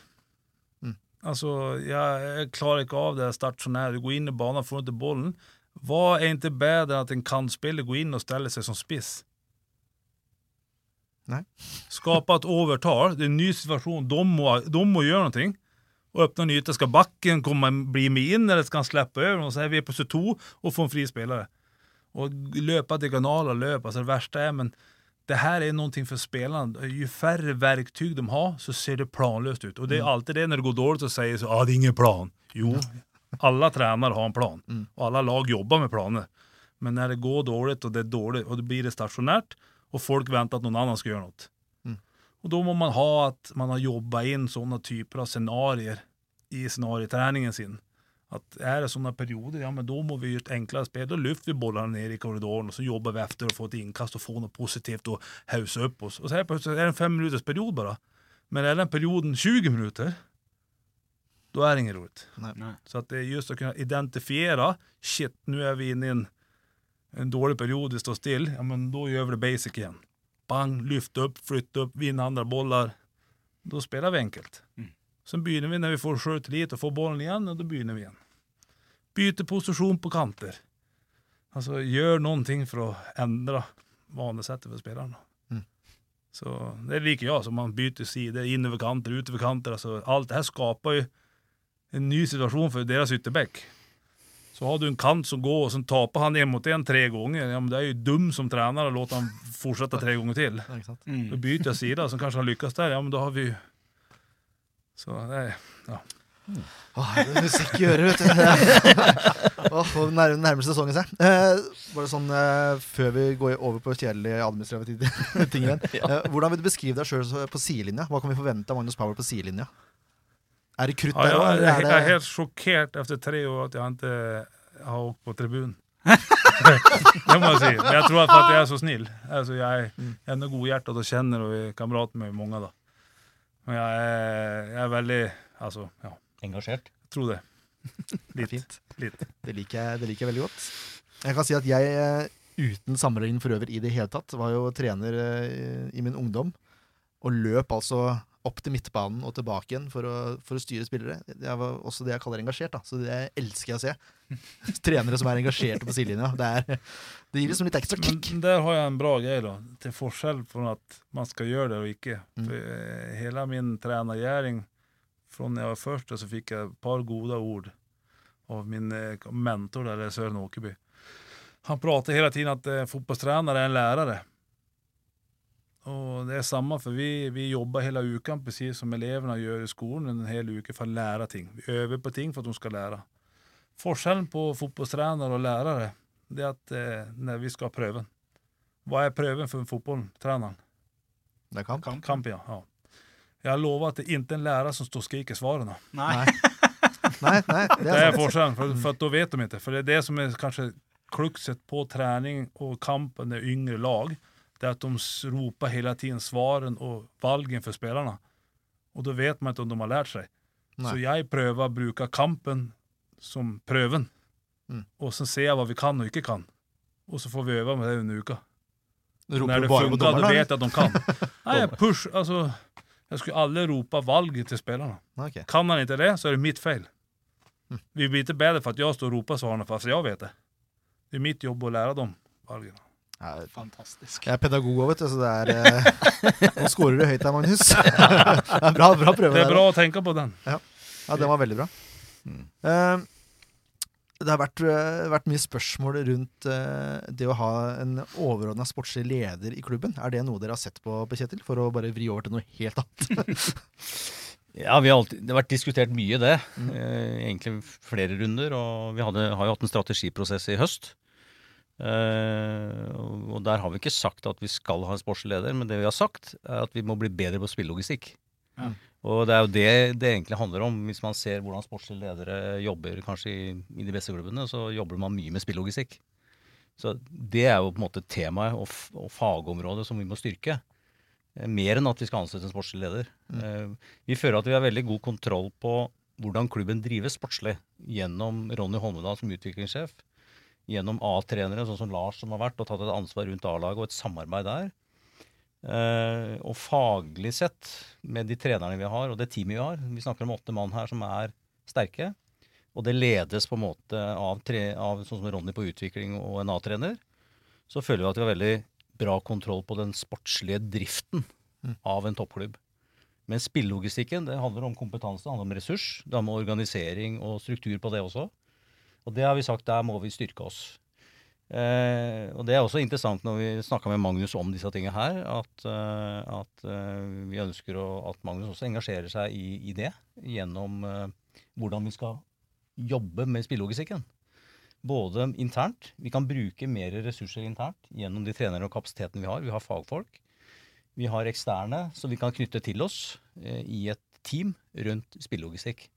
Mm. Altså, jeg, jeg klarer ikke av det stasjonære. Du går inn i banen, får ikke bollen. Hva er ikke bedre enn at en kantspiller går inn og stiller seg som spiss? Nei. Skape et overtall. Det er en ny situasjon. De må, de må gjøre noe. Åpne en yte. Skal bakken komme, bli med inn, eller skal han slippe over? Og så er vi på 22 og får en fri spillere. Og løpe diagonaler løp. Altså det verste er men det här är någonting för spelarna. Ju färre verktyg de har så ser det planlöst ut. Och det är alltid det när det går dåligt så säger så ah, det är ingen plan. Jo, alla tränare har en plan. Mm. Och alla lag jobbar med planer. Men när det går dåligt och det är dåligt och då blir det stationärt och folk väntar att någon annan ska göra något. Mm. Och då må man ha att man har jobbat in sådana typer av scenarier i scenarieträningen sin. Att är det sådana perioder, ja men då må vi göra ett enklare spel. Då lyfter vi bollarna ner i korridoren och så jobbar vi efter å få ett inkast och få något positivt och hausa upp oss. Och så här plötsligt är det en fem minuters period bara. Men är den perioden 20 minuter, då är det inget roligt. Nei. Så att det är just att kunna identifiera, shit nu är vi inne i en, en dålig period, vi står still, ja men då gör vi det basic igen. Bang, lyft upp, flytta upp, vinna andra bollar. Då spelar vi enkelt. Mm. begynner vi når vi får sjøltillit og får bollen igjen, og da begynner vi igjen. Bytte position på kanter. Altså gjør noen ting for å endre vanesettet for spelarna. Mm. Så det liker jeg, som man byter side innover över kanter, ut över kanter. altså Alt det her skaper jo en ny situation for deres ytterback. Så har du en kant som går og så taper han én mot en tre ganger. ja, men det er jo dum som trener å låta han fortsette tre ganger til. Mm. Da bytter jeg side, så kanskje han lykkes der. ja men da har vi ju... Så det är, Åh, det er musikk i øret, vet du. Åh, nærmer, nær, nærmer sesongen seg. Eh, bare sånn, eh, Før vi går over på kjedelige administrative ting igjen. Eh, hvordan vil du beskrive deg sjøl på sidelinja? Hva kan vi forvente av Magnus Power på sidelinja? Er det krutt der jag, òg? är, ja, jeg, jeg er helt sjokkert etter tre år at jeg ikke har åkt på tribunen. det må jeg si. Men jeg tror at jeg er så snill. Altså, jeg, jeg er noe godhjertet og kjenner og er kamerat med mange. då. Men jeg, er, jeg er veldig altså, ja, Engasjert. Jeg tror det. det er. Litt. Det liker, jeg, det liker jeg veldig godt. Jeg kan si at jeg, eh, uten sammenligning for øvrig i det hele tatt, var jo trener eh, i min ungdom. Og løp altså opp til midtbanen og tilbake igjen for å, for å styre spillere. Det er også det jeg kaller engasjert. da, Så det elsker jeg å se. Trenere som er engasjerte på sidelinja. Det, er, det gir liksom litt ekstra kick. Men der har jeg en bra greie, da. Til forskjell fra at man skal gjøre det og ikke. Mm. För, eh, min tränargärning, från jeg var først, så fikk jeg et par gode ord av min eh, mentor der, Søren Åkerby. Han prater hele tiden at fotballtrener er en lärare. Och det er samme, for vi, vi jobber hele uka, precis som elevene gjør i skolen, en hel uke for å lære ting. Vi øver på ting for at de skal lære. Forskjellen på fotbollstränare og lærere det er at eh, når vi skal ha prøven Hva er prøven for fotballtreneren? Det er Kamp, ja. ja. Jeg lover at det ikke er en lærer som står og skriker svarene. Nei. Nei, nei, det Det er er forskjellen, for, for da vet de ikke. For det er det som er kanskje klukset på trening og kampen med yngre lag. Det er at de roper hele tiden svaren og valgen for spillerne. Og da vet man ikke om de har lært seg. Nei. Så jeg prøver å bruke kampen som prøven. Mm. Og så ser jeg hva vi kan og ikke kan. Og så får vi øve med det under uka. Når det funker, dommeren? vet jeg at de kan. Nei, push, altså, Jeg skulle alle ropa valget til spillerne. Okay. Kan han ikke det så er det mitt feil. Mm. Vi blir ikke bedre for at jeg står og roper svarene, fast jeg vet det. Det er mitt jobb å lære dem valgen. Ja, Fantastisk. Jeg er pedagog òg, vet du, så det er eh, Nå scorer du høyt der, Magnus. det er bra, bra prøve. Det er bra der, å tenke på den. Ja, den var veldig bra. Eh, det har vært, eh, vært mye spørsmål rundt uh, det å ha en overordna sportslig leder i klubben. Er det noe dere har sett på, på Kjetil? For å bare vri over til noe helt annet. Ja, vi har alltid, det har vært diskutert mye det. Mm. Eh, egentlig flere runder. Og vi hadde, har jo hatt en strategiprosess i høst. Eh, og der har vi ikke sagt at vi skal ha en sportslig leder, men det vi har sagt, er at vi må bli bedre på spillelogistikk. Ja. Og det er jo det det egentlig handler om. Hvis man ser hvordan sportslige ledere jobber kanskje i, i de beste klubbene, så jobber man mye med spillelogistikk. Så det er jo på en måte temaet og, og fagområdet som vi må styrke. Eh, Mer enn at vi skal ansette en sportslig leder. Eh, Vi føler at vi har veldig god kontroll på hvordan klubben drives sportslig gjennom Ronny Holmedal som utviklingssjef, gjennom A-trenere sånn som Lars som har vært og tatt et ansvar rundt A-laget og et samarbeid der. Uh, og faglig sett, med de trenerne vi har og det teamet vi har, vi snakker om åtte mann her som er sterke, og det ledes på en måte av, tre, av sånn som Ronny på utvikling og en A-trener, så føler vi at vi har veldig bra kontroll på den sportslige driften av en toppklubb. Men spillelogistikken det handler om kompetanse, det handler om ressurs. Det handler om organisering og struktur på det også. Og det har vi sagt, der må vi styrke oss. Eh, og det er også interessant når vi snakka med Magnus om disse tingene her, at, eh, at eh, vi ønsker å, at Magnus også engasjerer seg i, i det. Gjennom eh, hvordan vi skal jobbe med spillelogistikken. Både internt. Vi kan bruke mer ressurser internt gjennom de trenerne og kapasiteten vi har. Vi har fagfolk. Vi har eksterne som vi kan knytte til oss eh, i et team rundt spillelogistikk.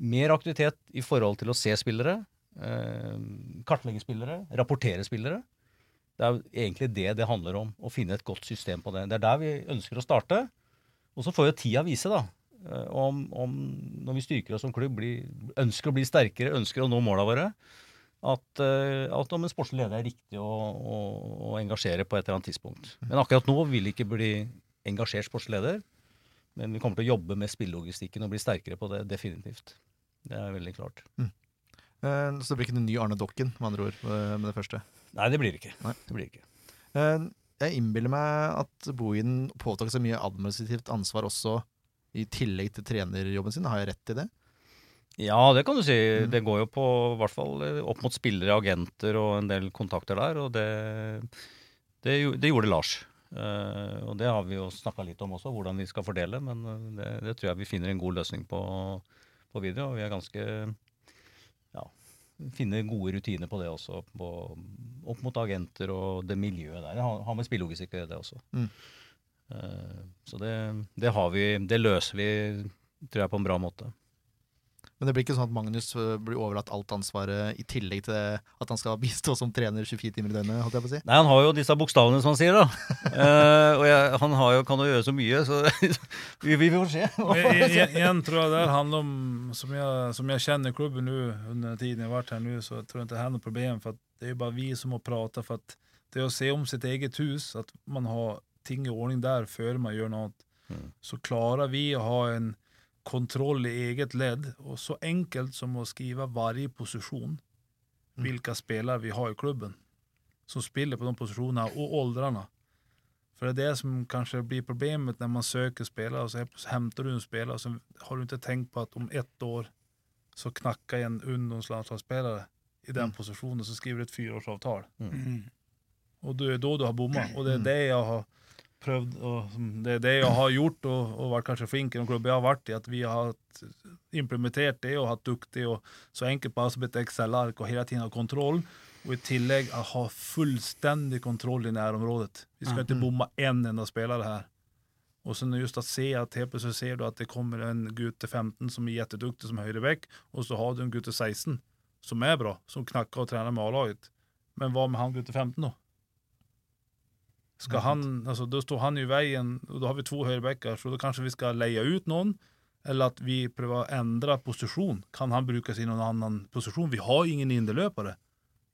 Mer aktivitet i forhold til å se spillere, eh, kartlegge spillere, rapportere spillere. Det er egentlig det det handler om, å finne et godt system på det. Det er der vi ønsker å starte. Og så får jo tida vise, da, eh, om, om når vi styrker oss som klubb, blir, ønsker å bli sterkere, ønsker å nå måla våre, at, eh, at om en sportslig leder er riktig å, å, å engasjere på et eller annet tidspunkt. Men akkurat nå vil ikke bli engasjert sportslig leder. Men vi kommer til å jobbe med spillelogistikken og bli sterkere på det, definitivt. Det er veldig klart. Eh, Så det blir ikke noen ny Arne Dokken, med andre ord, eh, med det første. Nei, det blir det ikke. Nei. Det blir det ikke. Eh, Jeg innbiller meg at Bohin påtok seg mye administrativt ansvar også, i tillegg til trenerjobben sin. Har jeg rett i det? Ja, det kan du si. Mm. Det går jo på hvert fall opp mot spillere, agenter og en del kontakter der. Og det, det, det gjorde Lars. Og det har vi jo snakka litt om også, hvordan vi skal fordele. Men det, det tror jeg vi finner en god løsning på, på video. Og vi er ganske ja, finner gode rutiner på det også. På, opp mot agenter og det miljøet der. Det har, har med spillelogistikk å gjøre, det også. Mm. Uh, så det, det har vi Det løser vi, tror jeg, på en bra måte. Men det blir ikke sånn at Magnus eh, blir overlatt alt ansvaret, i tillegg til at han skal bistå som trener 24 timer i døgnet, holdt jeg på å si? Nei, han har jo disse bokstavene, som han sier, da. uh, og jeg, han har jo, kan jo gjøre så mye, så vi, vi får se. Igjen tror jeg det handler om, som jeg, som jeg kjenner klubben nå under tiden jeg har vært her nå, så tror jeg ikke det er noe problem. For det det jo bare vi som må prate. For att det å se om sitt eget hus, at man har ting i ordning der før man gjør noe, Mm. Så klarer vi å ha en kontroll i eget ledd, og så enkelt som å skrive varje position, vilka spelare vi har i klubben. Som spiller på de posisjonene, og aldrene. For det er det som kanskje blir problemet når man søker spelare og så henter du en spelare og så har du ikke tenkt på at om ett år så knakker en ungdomslandslagsspelare i den positionen så skriver du ett fyraårsavtal. Og det er da du har bomma, og det er det jeg har prövd og det det jeg har gjort og, og vært kanskje flink i noen klubber jeg har vært i. at vi har implementert det og hatt duktig og så enkelt på ett Excel-ark og hele tiden ha kontroll. Og i tillegg å ha fullstendig kontroll i nærområdet. Vi skal ikke bomme bomma en enda spelare her. Og så just å se at helt plutselig ser du at det kommer en gutt til 15 som er jätteduktig som høyrevekk, og så har du en gutt til 16 som er bra, som knakker og trener med A-laget. Men hva med han gutt til 15 då? Ska han, altså, da står han i veien, og da har vi to høyrebacker, så da kanskje vi skal leie ut noen. eller at vi prøver å endre position. Kan han brukes i noen annen position? Vi har ingen inderløpere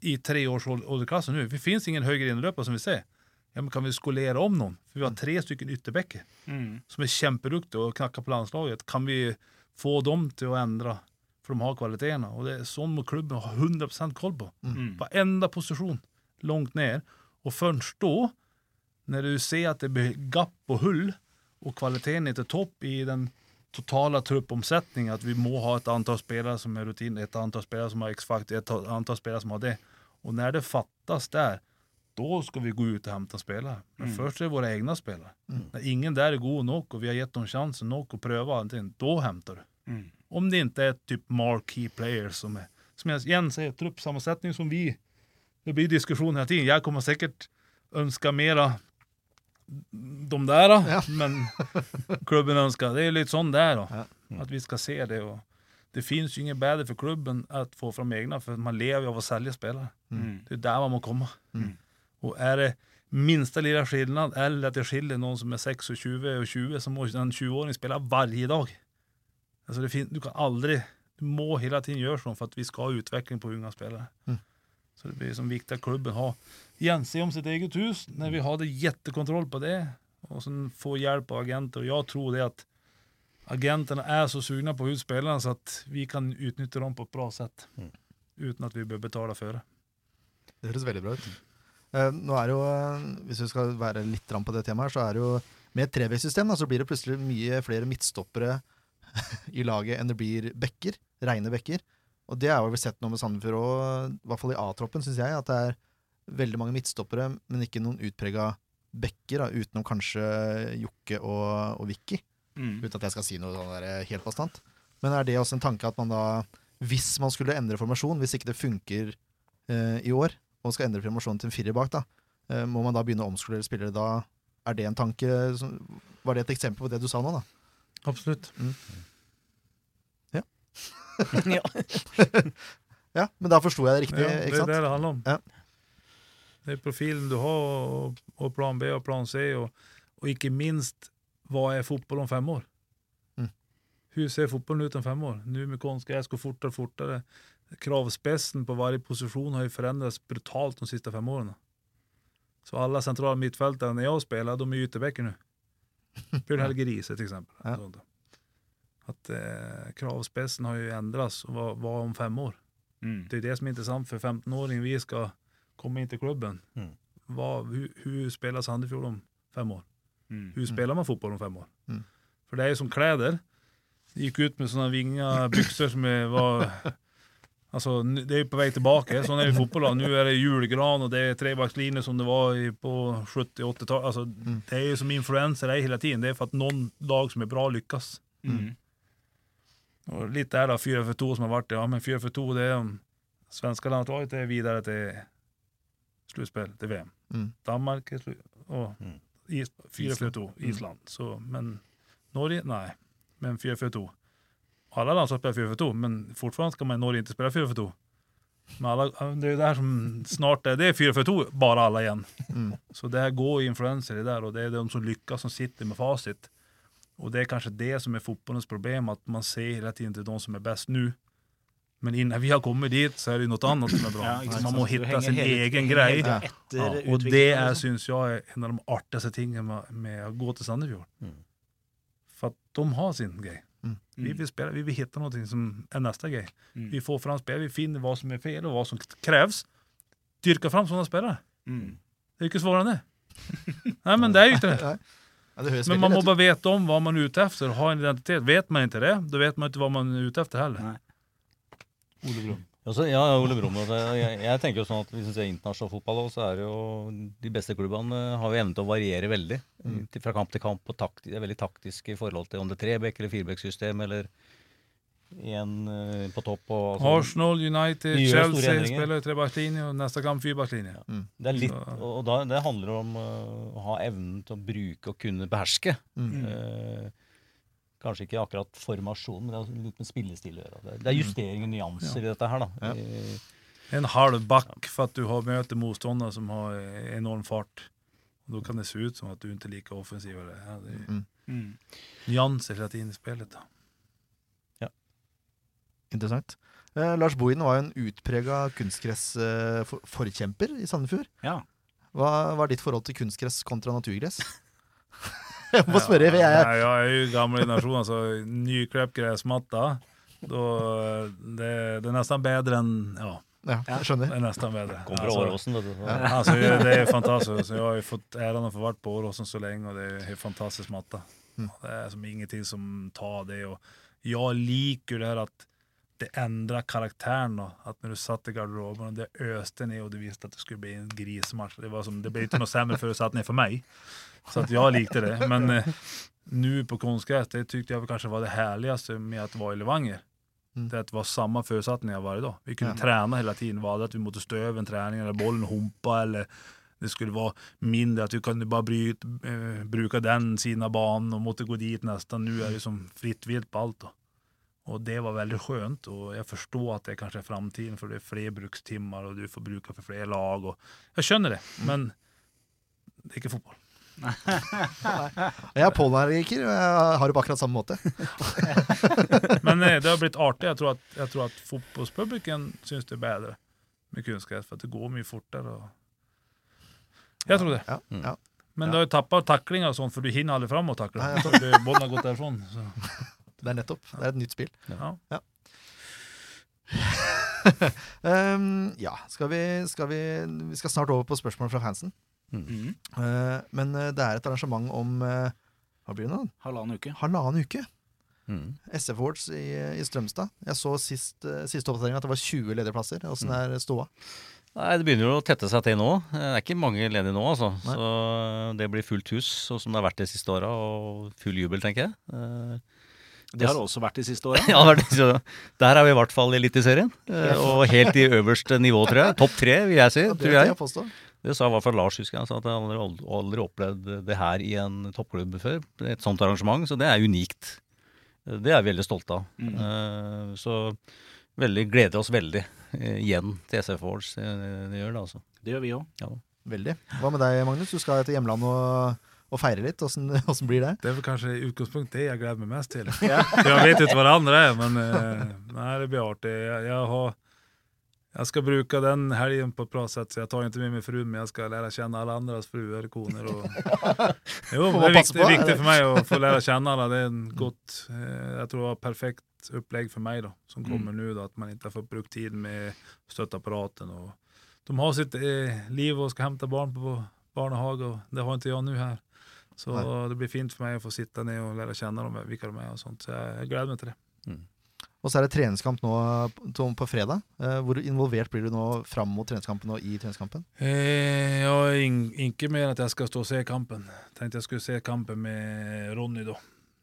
i treårsåldersklassen nu. Det finnes ingen høyere inderløpere, som vi ser. Ja, men kan vi skolere om noen? For vi har tre stykker ytterbackar Mm. som er kämpeduktiga og knakker på landslaget. Kan vi få dem til å endre? For de har kvaliteterna. Og det er sånn må klubben ha 100% koll på. Mm. Varenda position langt ned. Og først då, när du ser at det blir gapp og hull og kvaliteten er til topp i den totala truppomsättningen, att vi må ha et antal spelare som er rutin, et antal spelare som har X-faktor, et antal spelare som har det. Og når det fattas der, da skal vi gå ut og hente spillere. Men først er det våre egne spillere. Mm. Når ingen der er god nok, og vi har gett dem chansen nok å prøve, da henter du. Mm. Om det ikke er et typ marquee player som er som jeg igjen sier, truppsammensetning som vi, det blir diskusjon hele tiden. Jeg kommer säkert mer mera de där, Ja. men klubben ønsker det er litt sånn der, da. Ja. At vi skal se det og det fins jo inget bedre for klubben att få fram egna, for man lever jo av å selge spillere. Mm. Det er der man må komme. Mm. Og er det minsta lilla skillnad, eller at det skiljer noen som er 6 og 20 och 20 så må en 20-åring spela varje dag. Altså det du kan aldri du må hele tiden gjøre sånn for at vi skal ha utvikling på unga spillere. Mm. Så det blir som viktig at klubben har, igen, se om sitt eget hus, när vi har det jättekontroll på det. Och sen få hjelp av agenter. Og jeg tror det at agentene er så sugna på utspillerne så at vi kan utnytte dem på et bra sett. Mm. at att vi bør betale for det. Det høres veldig bra ut. Eh, nå er det jo, eh, Hvis vi skal være litt på det temaet, så er det jo med et treveissystem så blir det plutselig mye flere midtstoppere i laget enn det blir bekker, reine bekker. Og det er jo vi sett nå med Sandefjord òg, i hvert fall i A-troppen, syns jeg. At det er veldig mange midtstoppere, men ikke noen utprega bekker, da, utenom kanskje Jokke og, og Vicky. Mm. Uten at jeg skal si noe sånn der helt bastant. Men er det også en tanke at man da, hvis man skulle endre formasjon, hvis ikke det funker eh, i år, og skal endre formasjonen til en firer bak, da, eh, må man da begynne å omskolere spillere da Er det en tanke som, Var det et eksempel på det du sa nå, da? Absolutt. ja. Ja, men da forsto jeg det riktig, Ja, det ikke er det det handler om. Ja. Det er profilen du har, og, og plan B og plan C, og, og ikke minst hva er fotball om fem år? Mm. Hvordan ser fotbollen ut om fem år? Nå med konstgräs går fortere og fortere. Kravspetsen på hver posisjon har jo förändrats brutalt de siste fem årene. Så alle sentrale midtfeltene jeg jag spelar, de er ytterbekker nå. Bjørn Helge Riise till eksempel. Ja. At Att eh, kravspetsen har jo endres, og hva, hva om fem år? Mm. Det er det som er interessant for 15-åringen. Vi ska komma inn til klubben. Mm. Hva, hun, hun, spiller Sandefjord om fem år? Mm. Hun spiller man fotboll om fem år? Mm. For det er jo som klær. Gikk gick ut med sånne vinga bukser som var... Altså, det er jo på vei tilbake. Sånn er det i fotboll. Då. Nu är det julgran og det er trebackslinjer som det var på 70-80-talet. Alltså, Det er jo som influenser hele hela tiden. Det er for at noen lag som er bra lykkes. Mm. Og litt är det 4 för 2 som har vært det. Ja, men 4 för 2 det er om svenska landslaget är videre till slutspel, til VM. Mm. Danmark og mm. 4-4-2 Island. Så, men Norge, Nei, Men 4-4-2. Alla landslag spelar 4-4-2, men fortfarande ska man i Norge inte spela 4-4-2. Men alla, det är ju det här som snart är, det är 4-4-2 bara alla igen. Mm. Så det här går influenser i det där och det är de som lyckas som sitter med facit. Och det är kanske det som är fotbollens problem, att man ser hela tiden till de som är bäst nu. Men innan vi har kommet dit så er det noe annet annat som er bra. Ja, man må hitta sin hele- egen greie. grej. Ja. etter Ja, och det er, liksom. syns jeg er en av de artigste tingene med, med att gå til Sandefjord. Mm. For at de har sin grej. Mm. Vi, vil spela, vi vil hitta noe som er neste grej. Mm. Vi får fram spill, vi finner hva som er fel og hva som kreves. Dyrka fram sånne spillere. Mm. Det er ikke svårere enn det. Nei, men det er jo ikke det. Ja. Ja, det Men man må bare vite om hva man er ute efter, ha en identitet. Vet man ikke det, da vet man ikke hva man er ute efter heller. Nej. Ole Brumm. Ja, Ole Brumm. Jeg, jeg tenker jo sånn at Hvis vi ser internasjonal fotball, også, så er det jo de beste klubbene har jo evne til å variere veldig. Mm. Fra kamp til kamp. og takt, er veldig taktiske i forhold til om det er trebekk- eller firebekksystem eller én uh, på topp. Og, altså, Arsenal, United, Chelsea spiller spelar og neste kamp Mm. det er litt, og da, det handler om uh, å ha evnen til å bruke og kunne beherske. Mm. Eh, kanskje ikke akkurat formasjon, men det har litt med spillestil å gjøre. Det er- er justering og nyanser i dette her, da. Ja. En halv back for at du har møter motståndare som har enorm fart. Da kan det se ut som at du ikke liker lika offensiv. Ja, det er Mm. Mm. nyanser hele tiden i spillet. da. Ja. Interessant. Eh, Lars Bohin var jo en utprega kunstgressforkjemper i Sandefjord. Ja. Mm. Hva var ditt forhold til kunstgress kontra naturgress? jeg må spørre, Jeg, jeg er Nej, jag är ju gammal generation, alltså nykläppt gräsmatta. Då, det, det er nesten bedre enn ja, Ja, jeg skjønner. det er nesten bedre. Kom fra Åråsen, vet du. så- Alltså, det er fantastisk Jeg har fått fått av å få vært på Åråsen så lenge, og det er fantastisk matta. Mm. Det er som ingenting som tar det. Og jeg liker det her at det endrer karakteren At når när du satt i garderoben og det øste ned, og du visste at det skulle bli en grisematch Det, var som, det ble ikke noe sämre før du satt ned for mig. Så att jag likte det. Men eh, nu på konstgräs, det tyckte jag kanske var det härligaste med att vara i Levanger. Mm. Det att det var samma förutsättningar varje dag. Vi kunde Ja. träna hela tiden. Var det att vi måste stå över en träning eller bollen humpa eller det skulle vara mindre att vi kunde bara bryt, eh, bruka den sidan av banan och måste gå dit nästan. Nu är det som fritt vilt på allt. Då. Och det var väldigt skönt och jag förstår att det kanske är framtiden för det är fler brukstimmar och du får bruka för fler lag. Och jag känner det, men det är inte fotboll. Jeg er pollenallergiker, og jeg har det på akkurat samme måte. Men eh, det har blitt artig. Jeg tror at, jeg tror at fotbollspubliken syns det er bedre med kunstgress, for att det går mye fortere. Og... Jeg tror det. Ja, ja, ja. Men du har jo tappa tacklingar och sånt för du hinner aldri fram å takle Nej, jag För det- har gått därifrån. Så. Det er nettopp. Det er et nytt spill. Ja. Um, ja, skal vi, skal vi Vi skal snart over på spørsmål fra fansen. Mm. Eh, men eh, det er et arrangement om uh, Hva blir det nå? Halvannen uke. Halvannen uke. Mm. SF Awards i, i Strømstad. Jeg så sist, uh, siste oppdatering at det var 20 ledige plasser. Åssen Mm. er ståa? Nei, Det begynner jo å tette seg til nå. Det er ikke mange ledige nå, altså. Nei. Så det blir fullt hus, sånn som det har vært de siste åra. Og full jubel, tenker jeg. Eh, Det har det også vært de siste åra. ja, er der er vi i hvert fall i Eliteserien. Og helt i øverste nivå, tror jeg. Topp tre, vil jeg si. Ja, det tror jeg. jeg. Det sa i hvert fall Lars, husker jeg. Han sa at han aldri, aldri, opplevd det her i en toppklubb før. Et sånt arrangement. Så det er unikt. Det er vi veldig stolte av. Mm. Eh, så veldig, gleder oss veldig eh, igjen til SF Awards. Det, det gjør det, altså. Det gjør vi òg. Veldig. Hva med deg, Magnus? Du skal til hjemlandet og, og feire litt. Hvordan, hvordan, blir det? Det er vel kanskje i utgangspunktet det jeg gleder meg mest til. Ja. jeg vet ikke hva det andre er, men nei, det blir artig. Jeg, jeg har, jag ska bruka den helgen på ett bra sätt, så jag tar inte med min fru men jag ska lära känna alla andras fruar och koner. Och... jo, det är viktig viktigt, på? viktigt för mig att få lära känna alla. Det är en gott, eh, jag tror det var perfekt upplägg för mig då, som kommer nu då, att man inte har fått brukt tid med stöttapparaten. Och de har sitt eh, liv och ska hämta barn på barnehage och det har inte jag nu här. Så Nej. det blir fint för mig att få sitta ner och lära känna dem, vilka de är och sånt. Så jag, jag gläder mig till det. Og så er det treningskamp nå på, på fredag. Eh, hvor involvert blir du nå fram mot treningskampen og i treningskampen? Eh, ja, ikke mer at jeg skal stå og se kampen. Tenkte jeg skulle se kampen med Ronny da.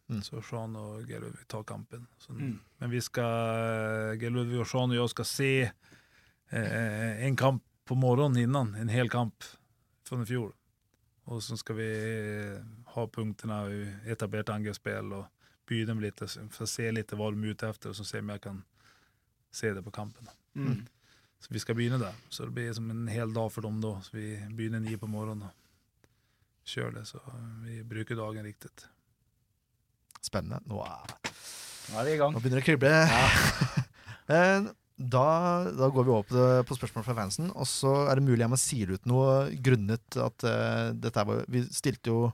Mm. Så Sean og G-Ludvig tar kampen. Så, Mm. Men vi skal G-Ludvig och Sean og jeg skal se eh, en kamp på morgonen innan, en hel kamp fra i fjor. Og så skal vi eh, ha punktene, etablert angrepsspill. angreppsspel byta dem lite för att se lite vad de är ute efter och så se om jag kan se det på kampen. Mm. Så vi skal begynne der. Så det blir som en hel dag for dem da. Så vi begynner ni på morgenen og kjører det. Så vi bruker dagen riktig. Spennende. Nå, er- Nå er vi i gang. nå begynner det å krible. Ja. da, da går vi over på, spørsmål fra fansen. Og så er det mulig jeg må sier ut noe grunnet at uh, dette var Vi stilte jo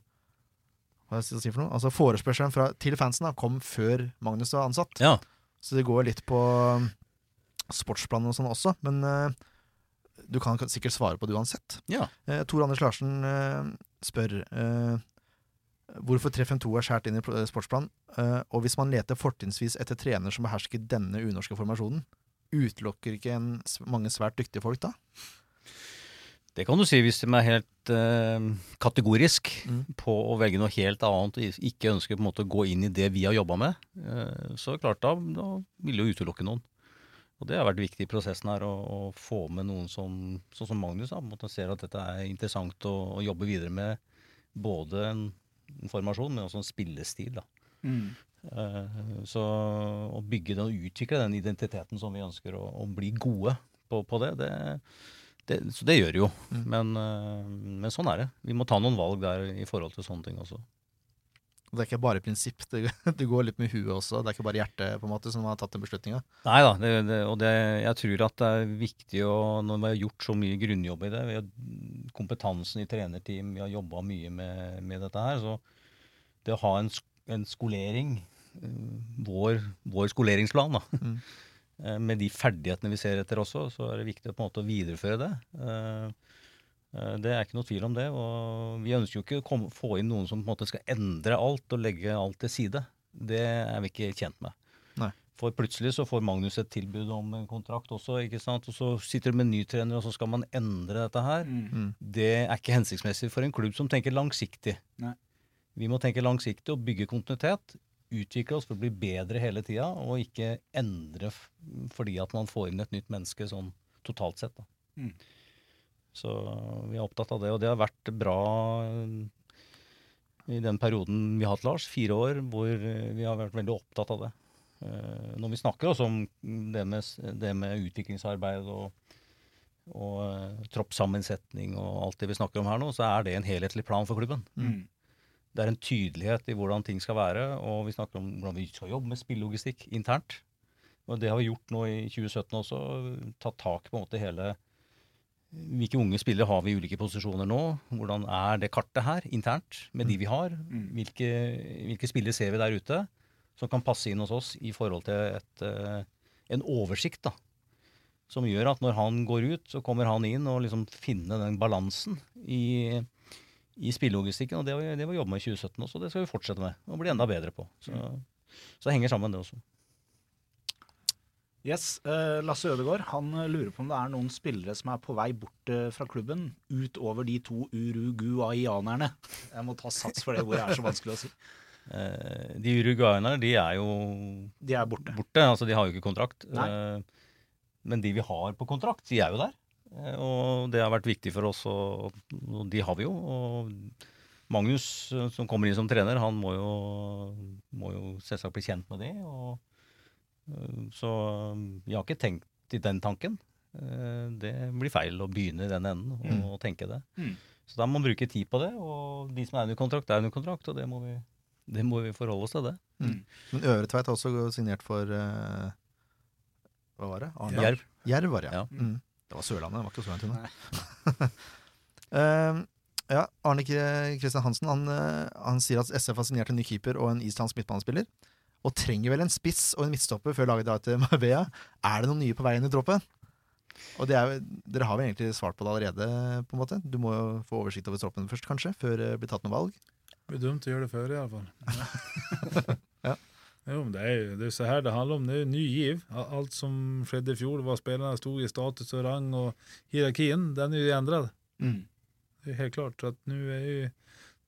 Hva skal jeg si for noe? Altså Forespørselen fra, til fansen da, kom før Magnus var ansatt. Ja. Så det går litt på um, sportsplanen og sånn også. Men uh, du kan sikkert svare på det uansett. Ja. Uh, Tor Anders Larsen uh, spør eh, hvorfor 352 er skåret inn i sportsplan, sportsplanen. Eh, og hvis man leter fortrinnsvis etter trener som behersker denne unorske formasjonen, utelukker ikke en, mange svært dyktige folk da? Det kan du si hvis de er helt eh, kategorisk Mm. på å velge noe helt annet og ikke ønsker på en måte å gå inn i det vi har jobba med. Eh, så klart da, da vil du jo utelukke noen. Og det har vært viktig i prosessen her å, å få med noen som, sånn som Magnus, da, måte ser at dette er interessant å, å jobbe videre med. Både en, en formasjon, men også en spillestil. da. Mm. Uh, Så å bygge den og utvikle den identiteten som vi ønsker å, og bli gode på, på det, det, det, så det gjør det jo. Mm. Men, eh, men sånn er det. Vi må ta noen valg der i forhold til sånne ting også. Og Det er ikke bare prinsipp, det, det går litt med huet også. Det er ikke bare hjertet på en måte som har tatt den beslutninga. Nei da, det, det, og jeg tror at det er viktig å, når vi har gjort så mye grunnjobb i det, vi har kompetansen i trenerteam, vi har jobba mye med, med dette her, så det å ha en, en skolering, eh, vår, vår skoleringsplan, da, Mm. Eh, med de ferdighetene vi ser etter også, så er det viktig på en måte å videreføre det. Eh, eh, Det er ikke noe tvil om det. og Vi ønsker jo ikke å komme, få inn noen som på en måte skal endre alt og legge alt til side. Det er vi ikke tjent med. Nei. For plutselig så får Magnus et tilbud om en kontrakt også, ikke sant? og så sitter du med en ny trener, og så skal man endre dette her. Mm. Det er ikke hensiktsmessig for en klubb som tenker langsiktig. Nei. Vi må tenke langsiktig og bygge kontinuitet. Utvikle oss for å bli bedre hele tida, og ikke endre fordi at man får inn et nytt menneske sånn totalt sett. Mm. Så vi er opptatt av det, og det har vært bra eh, i den perioden vi har hatt Lars, fire år, hvor vi har vært veldig opptatt av det. Eh, Når vi snakker også om det med, det med utviklingsarbeid og, og eh, troppssammensetning og alt det vi snakker om her nå, så er det en helhetlig plan for klubben. Mm. Det er en tydelighet i hvordan ting skal være, og vi snakker om hvordan vi skal jobbe med spillelogistikk internt. Og det har vi gjort nå i 2017 også, tatt tak på en måte hele hvilke unge spillere har vi i ulike posisjoner nå? Hvordan er det kartet her internt med de vi har? Mm. Hvilke, hvilke spillere ser vi der ute som kan passe inn hos oss i forhold til et, eh, en oversikt? da, Som gjør at når han går ut, så kommer han inn og liksom finne den balansen i, i spillelogistikken. Og det vi, det har vi jobbet med i 2017 også, og det skal vi fortsette med og bli enda bedre på. Så, så det henger sammen, det også. Yes, eh, Lasse Ødegaard han eh, lurer på om det er noen spillere som er på vei bort eh, fra klubben, utover de to uruguayanerne. Jeg må ta sats for det ordet, er så vanskelig å si. De uruguayanerne de er jo De er borte. borte. Altså, de har jo ikke kontrakt. Nei. Men de vi har på kontrakt, de er jo der. Eh, Og det har vært viktig for oss, og, og de har vi jo. Og Magnus, eh, som kommer inn som trener, han må jo, må jo selvsagt bli kjent med det. Og, eh, så vi har ikke tenkt i den tanken. Eh, Det blir feil å begynne i den enden og, Mm. tenke det. Mm. Så da må man bruke tid på det. Og de som er under kontrakt, er under kontrakt, og det må vi, det må vi forholde oss til det. Men Øvre Tveit har også signert for uh, Hva var det? Arendal? Jerv. Jerv var det, ja. Ja. Det var Sørlandet, det var ikke Sørlandet. uh, ja, Arne Kristian Hansen han, eh, han sier at SF har signert en ny keeper og en islandsk midtbanespiller. Og trenger vel en spiss og en midtstopper før laget drar til Marbella. Er det noen nye på veien i troppen? Og det er, Dere har vel egentlig svart på det allerede. på en måte Du må jo få oversikt over troppen først, kanskje, før det blir tatt noe valg. Det blir dumt å gjøre det før, i alle fall. Ja. Jo, men det er jo det er så her det handler om. Det er jo ny giv. Al- Alt som skjedde i fjor, var spillerne sto i status og rang, og hierarkien, den er jo endret. Mm. Det er helt klart. at Nå er jo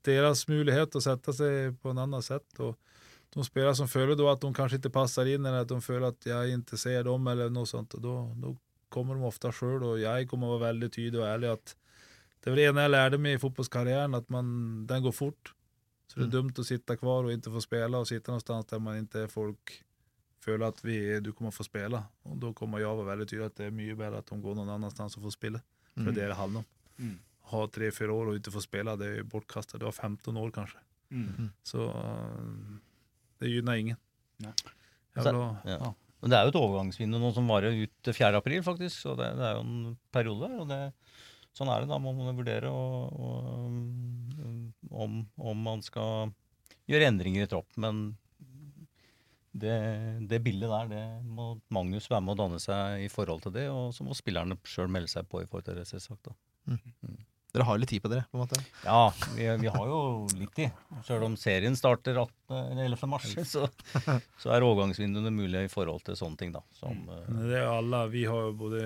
deres mulighet å sette seg på en annen sett. og de spelare som føler då att de kanskje ikke passer inn eller att de føler at jeg ikke ser dem eller noe sånt. Och då, då kommer de ofte sjøl. Og jeg kommer å være veldig tydelig og ærlig at det var det ene jeg lærte meg i fotballkarrieren, at man, den går fort. Så det är Mm. dumt att sitta kvar och inte få spela och sitta någonstans där man inte folk føler at vi, du kommer få spille. Og da kommer jeg å være veldig tydelig at det er mye bedre at de går noen annen sted og får spille. For det er det det handler om. Mm. Ha tre-fire år og ikke få spille, det er bortkasta. Du har 15 år, kanskje. Mm. Så øh, det gynner ingen. Ja. Vil Ja. ja. Men det er jo et overgangsvindu nå som varer ut til 4. april, faktisk. Så det, det er jo en periode. Og det, sånn er det. Da må man vurdere og, og, um, om, om man skal gjøre endringer i tropp. Men det, det bildet der, det må Magnus være med å danne seg i forhold til det. Og så må spillerne sjøl melde seg på i forhold til det, selvsagt. da. Dere har litt tid på dere, på en måte. Ja, vi, vi har jo litt tid. Sjøl om serien starter 18, 11. mars, så, så er overgangsvinduene mulig i forhold til sånne ting. da. Som, Men det er alle. Vi har jo både,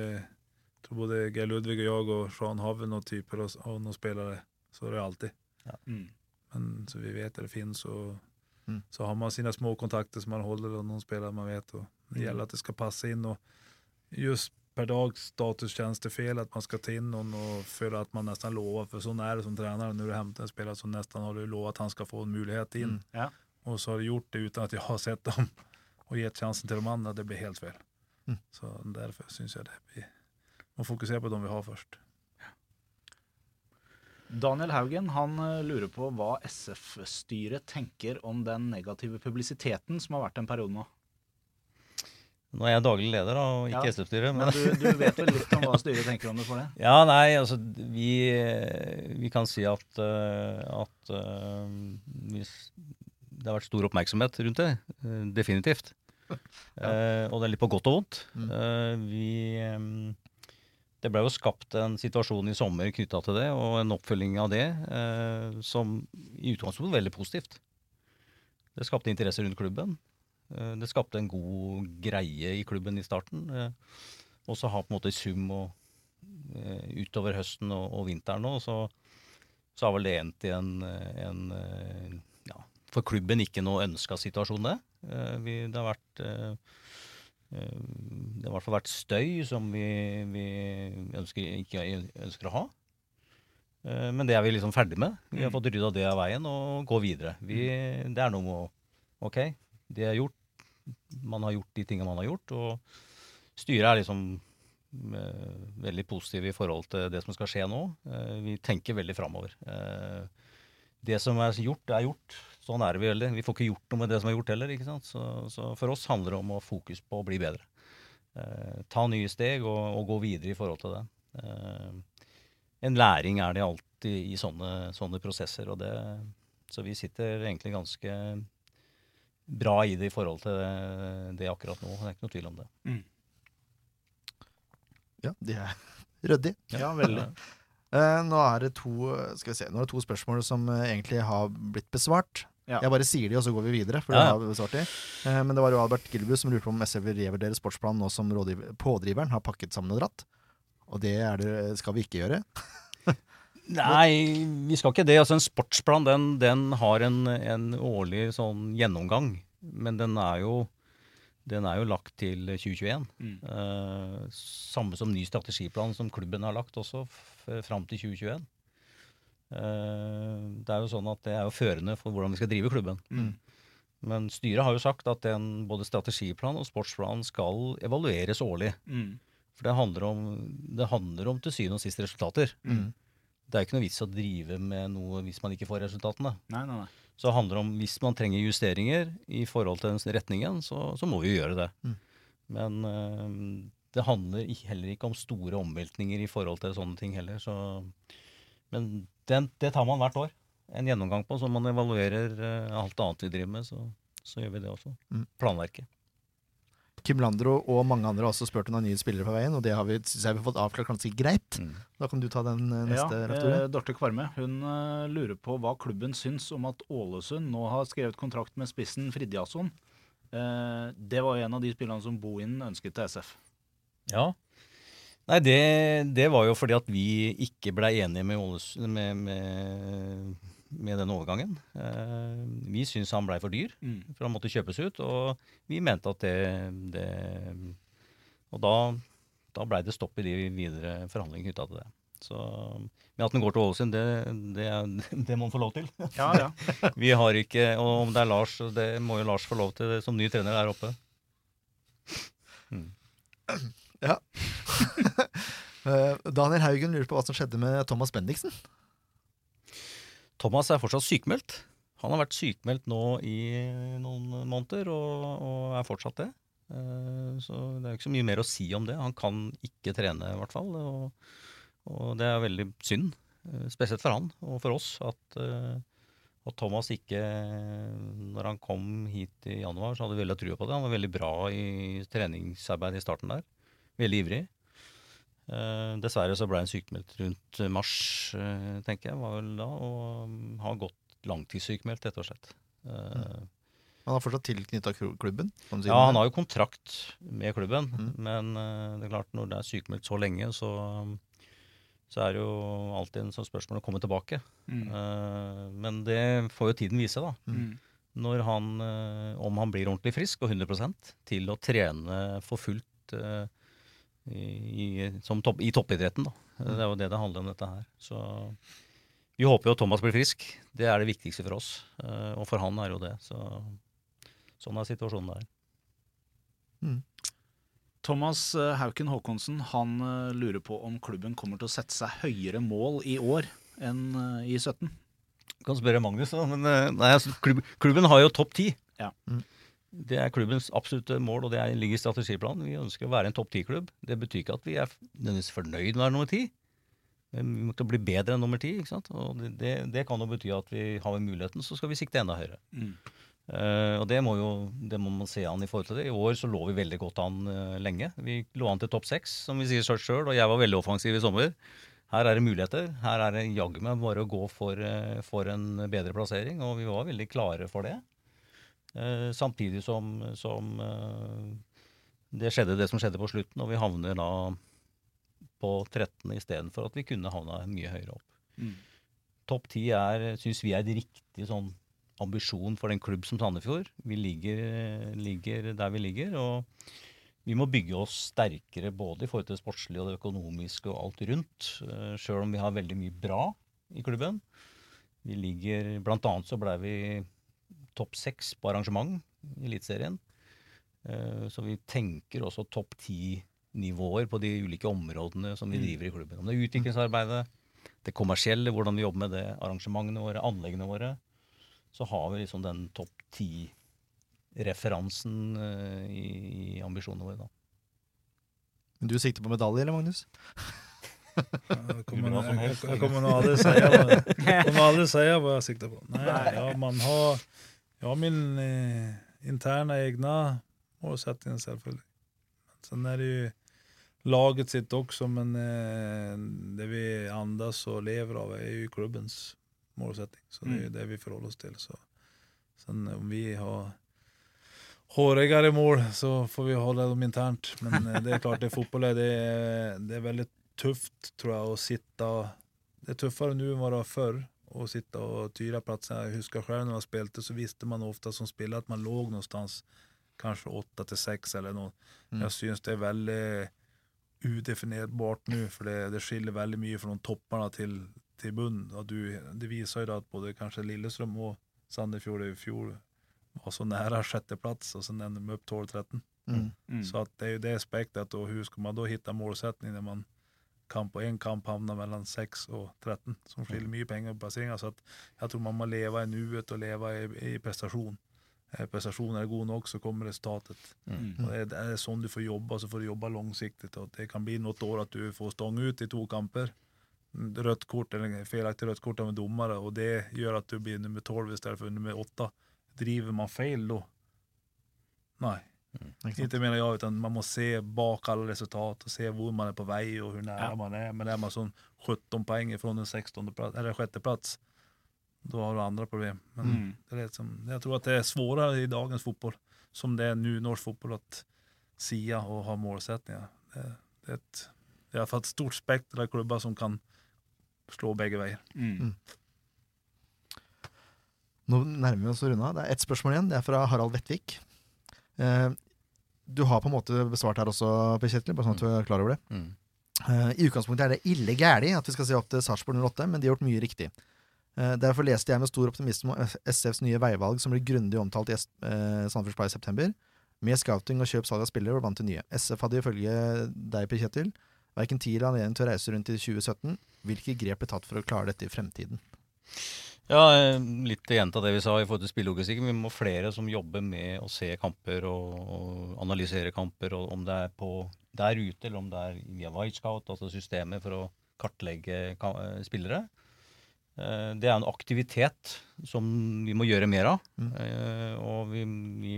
jeg tror både Geir Ludvig og jeg og Sean har vel noen typer og, og noen spillere. Så er det alltid. Mm. Men så vi vet det finns och Mm. så har man sina små kontakter som man håller och någon spelare man vet och det gäller att det ska passa in och just per dag status känns det fel att man ska ta in någon och för att man nästan lovar för sånn är det som tränare når du hämtar en spelare som nästan har du lovat att han ska få en möjlighet in Mm. Ja. och så har du gjort det utan att jag har sett dem och gett chansen till de andra det blir helt fel Mm. så därför syns jag det blir man fokusere på dem vi har først. Daniel Haugen han eh, lurer på hva SF-styret tenker om den negative publisiteten som har vært en periode nå. Nå er jeg daglig leder, da, og ikke Ja. SF-styret. Men Men, du, du vet vel litt om hva styret tenker om det for det? ja, nei, altså vi, vi kan si at, eh, at eh, det har vært stor oppmerksomhet rundt det. Definitivt. definitivt. Eh, og det er litt på godt og vondt. Mm. Eh, vi eh, Det ble jo skapt en situasjon i sommer knytta til det, og en oppfølging av det, eh, som i utgangspunktet var veldig positivt. Det skapte interesse rundt klubben. Eh, Det skapte en god greie i klubben i starten. eh, Og så har på en måte i sum og eh, utover høsten og, og vinteren nå, så, så har vel det endt i en, en eh, ja, for klubben ikke noe ønska situasjon, det. Eh, Vi, det har vært Det har i hvert fall vært støy som vi, vi ønsker, ikke ønsker å ha. Eh, Men det er vi liksom ferdig med. Vi har fått rydda det av veien og gå videre. Vi, det er noe med å Ok, det er gjort. Man har gjort de tingene man har gjort. Og styret er liksom eh, veldig positive i forhold til det som skal skje nå. Eh, vi tenker veldig framover. Eh, det som er gjort, er gjort. Sånn er det vi veldig. Vi får ikke gjort noe med det som er gjort heller. ikke sant? Så, så for oss handler det om å ha fokus på å bli bedre. Eh, ta nye steg og, og gå videre i forhold til det. Eh, en læring er det alltid i sånne, sånne prosesser. og det, Så vi sitter egentlig ganske bra i det i forhold til det, det akkurat nå. Det er ikke noe tvil om det. Ja, de er ryddig. Ja, veldig. Eh, nå er det to skal vi se, nå er det to spørsmål som eh, egentlig har blitt besvart. Ja. Jeg bare sier de, og så går vi videre. For Ja, det ja. har vi besvart de. Eh, men det var jo Albert Gilbus som lurte på om SV vil revurdere sportsplanen nå som pådriveren har pakket sammen og dratt. Og det er det, skal vi ikke gjøre. Nei, vi skal ikke det. Altså En sportsplan den, den har en, en årlig sånn gjennomgang. Men den er jo Den er jo lagt til 2021. Mm. Eh, samme som ny strategiplan som klubben har lagt også, fram til 2021. Eh, det er jo sånn at det er jo førende for hvordan vi skal drive klubben. Mm. Men styret har jo sagt at den, både strategiplan og sportsplan skal evalueres årlig. Mm. For det handler om, det handler om til syvende og sist resultater. Mm. Det er jo ikke noe vits å drive med noe hvis man ikke får resultatene. Nei, nei, nei. Så det handler om hvis man trenger justeringer i forhold til den retningen, så, så må vi jo gjøre det. Mm. Men øh, det handler heller ikke om store omveltninger i forhold til sånne ting heller. Så, men den, det tar man hvert år. En gjennomgang på, så man evaluerer øh, alt annet vi driver med. Så, så gjør vi det også. Mm. Planverket. Kim Landro og mange andre har også spurt om noen nye spillere på veien, og det har vi, synes jeg vi har fått avklart ganske greit. Mm. Da kan du ta den eh, neste, ja, eh, Dorte Kvarme hun uh, lurer på hva klubben syns om at Ålesund nå har skrevet kontrakt med spissen Fridtjasson. Uh, det var jo en av de spillerne som Bohinen ønsket til SF. Ja. Nei, det, det var jo fordi at vi ikke blei enige med, med, med, med den overgangen. Eh, vi syntes han blei for dyr, Mm. for han måtte kjøpes ut. Og vi mente at det, det Og da, da blei det stopp i de videre forhandlingene knytta til det. Så, men at den går til Ålesund, det, det, det må han få lov til. Ja, ja. Vi har ikke Og om det er Lars, det må jo Lars få lov til som ny trener der oppe. Eh, Daniel Haugen lurer på hva som skjedde med Thomas Bendiksen. Thomas er fortsatt sykemeldt. Han har vært sykemeldt nå i noen måneder, og, og er fortsatt det. Eh, Så det er ikke så mye mer å si om det. Han kan ikke trene, i hvert fall. Og, og det er veldig synd, eh, spesielt for han og for oss, at, at Thomas ikke Når han kom hit i januar, så hadde vi veldig trua på det. Han var veldig bra i treningsarbeidet i starten der. Veldig ivrig. Uh, dessverre så ble han sykemeldt rundt mars, uh, tenker jeg, var vel da, og mm, har gått langtidssykemeldt, rett og slett. Eh, Han er fortsatt tilknytta klubben. kan si ja, han har jo kontrakt med klubben, Mm. men eh, det er klart når det er sykemeldt så lenge, så, så er det jo alltid en sånn spørsmål å komme tilbake. Mm. Eh, men det får jo tiden vise, da. Mm. Når han, eh, om han blir ordentlig frisk og 100% til å trene for fullt eh, i, i, som topp, i toppidretten. Da. Det er jo det det handler om, dette her. Så vi håper jo at Thomas blir frisk. Det er det viktigste for oss. eh, og for han er jo det. Så sånn er situasjonen der. Thomas eh, Hauken Haakonsen han eh, lurer på om klubben kommer til å sette seg høyere mål i år enn i 17. Du kan spørre Magnus, da. Men nei, altså, klubben har jo topp ti. Ja. Mm. Det er klubbens absolutte mål, og det er, ligger i strategiplanen. Vi ønsker å være en topp ti-klubb. Det betyr ikke at vi er nødvendigvis fornøyd med å være nummer ti. Men vi må bli bedre enn nummer ti. Og det, det, kan jo bety at vi har muligheten, så skal vi sikte enda høyere. Mm. Uh, og det må jo det må man se an i forhold til det. I år så lå vi veldig godt an uh, lenge. Vi lå an til topp seks, som vi sier sjøl, og jeg var veldig offensiv i sommer. Her er det muligheter. Her er det jaggu meg bare å gå for, uh, for en bedre plassering, og vi var veldig klare for det. Eh, samtidig som, som eh, det skjedde det som skjedde på slutten, og vi havner da på 13. istedenfor at vi kunne havna mye høyere opp. Mm. Topp 10 er, syns vi er riktig sånn ambisjon for en klubb som Sandefjord. Vi ligger, ligger der vi ligger, og vi må bygge oss sterkere både i forhold til det sportslige og det økonomiske og alt rundt, uh, sjøl om vi har veldig mye bra i klubben. Vi ligger, Blant annet så ble vi topp seks på arrangement i Eliteserien. Eh, så vi tenker også topp ti-nivåer på de ulike områdene som vi driver i klubben. Om det er utviklingsarbeidet, det kommersielle, hvordan vi jobber med det, arrangementene våre, anleggene våre, så har vi liksom den topp ti-referansen eh, i, i ambisjonene våre. da. Men du sikter på medalje, eller, Magnus? Kommer, alle kommer nog alle säga vad jag siktar på. Nei, ja, man har, jag har min eh, interna egna målsättning selvfølgelig. Sen är det ju laget sitt också, men eh, det vi andas och lever av är ju klubbens målsättning. Så det är ju det vi förhåller oss till. Så. Sen om vi har hårigare mål så får vi hålla dem internt. Men eh, det är klart, det är fotboll, det är, det är väldigt tufft tror jag att sitta. Det är tuffare nu än vad det var förr. Att sitta och tyra platserna. Jag huskar själv när jag spelade så visste man ofta som spelare att man låg någonstans kanske 8 till 6 eller noe. Mm. Jeg syns det er veldig udefinierbart nu for det, det skiljer veldig mye fra toppene til, til bunnen. Och du, det viser jo da at både kanskje Lillestrøm og Sandefjord i fjor var så nære sjetteplass, og så ender de opp 12-13. Mm. Mm. Så att det er jo det aspektet og hvordan skal man da hitta målsättning når man kan og en kamp hamna mellom 6 og 13 som skiljer mye penger på plasseringa. Så jeg jag tror man må leve i nuet og leve i, i prestation. Eh, prestasjonen er god nok, så kommer resultatet. Mm. Og det, är, det er sånn du får jobba, så får du jobba langsiktig. Og det kan bli noe år at du får stånga ut i to kamper. Rødt Rött kort eller Feilaktig rødt kort av en dommer, og det gjør at du blir nummer 12 istedenfor för nummer 8. Driver man feil da? Nej, Sant? inte menar jag, utan man måste se bak alla resultat och se hvor man är på väg och hur nära Ja. man är. Men är man som 17 poäng från den 16 plats, eller sjätte plats, då har du andra problem. Men Mm. det är liksom, jag tror att det är svårare i dagens fotboll, som det är nu i norsk fotboll, att sia och ha målsättningar. Det, det är ett, det är i alla fall ett stort spektra av klubbar som kan slå begge veier. Mm. Nå nærmer vi oss å runde av. Det er ett spørsmål igjen. Det er fra Harald Vettvik. Eh, du har på en måte besvart her også, Per Kjetil, bare sånn at du er klar over det. Mm. Uh, I utgangspunktet er det ille gæli at vi skal se opp til Sarpsborg 08, men de har gjort mye riktig. Uh, derfor leste jeg med stor optimisme om SFs nye veivalg, som blir grundig omtalt i uh, Sandefjords Blad i september. Med scouting og kjøp salg av spillere var vant til nye. SF hadde ifølge deg, Per Kjetil, verken tid eller anledning til å reise rundt i 2017. Hvilke grep ble tatt for å klare dette i fremtiden? Ja, eh, litt igjen av det vi sa i forhold til spillelogistikken. Vi må flere som jobber med å se kamper og, og analysere kamper, og om det er på der ute eller om det er via Whitescout, altså systemet for å kartlegge eh, spillere. Eh, Det er en aktivitet som vi må gjøre mer av. Mm. Og vi, vi,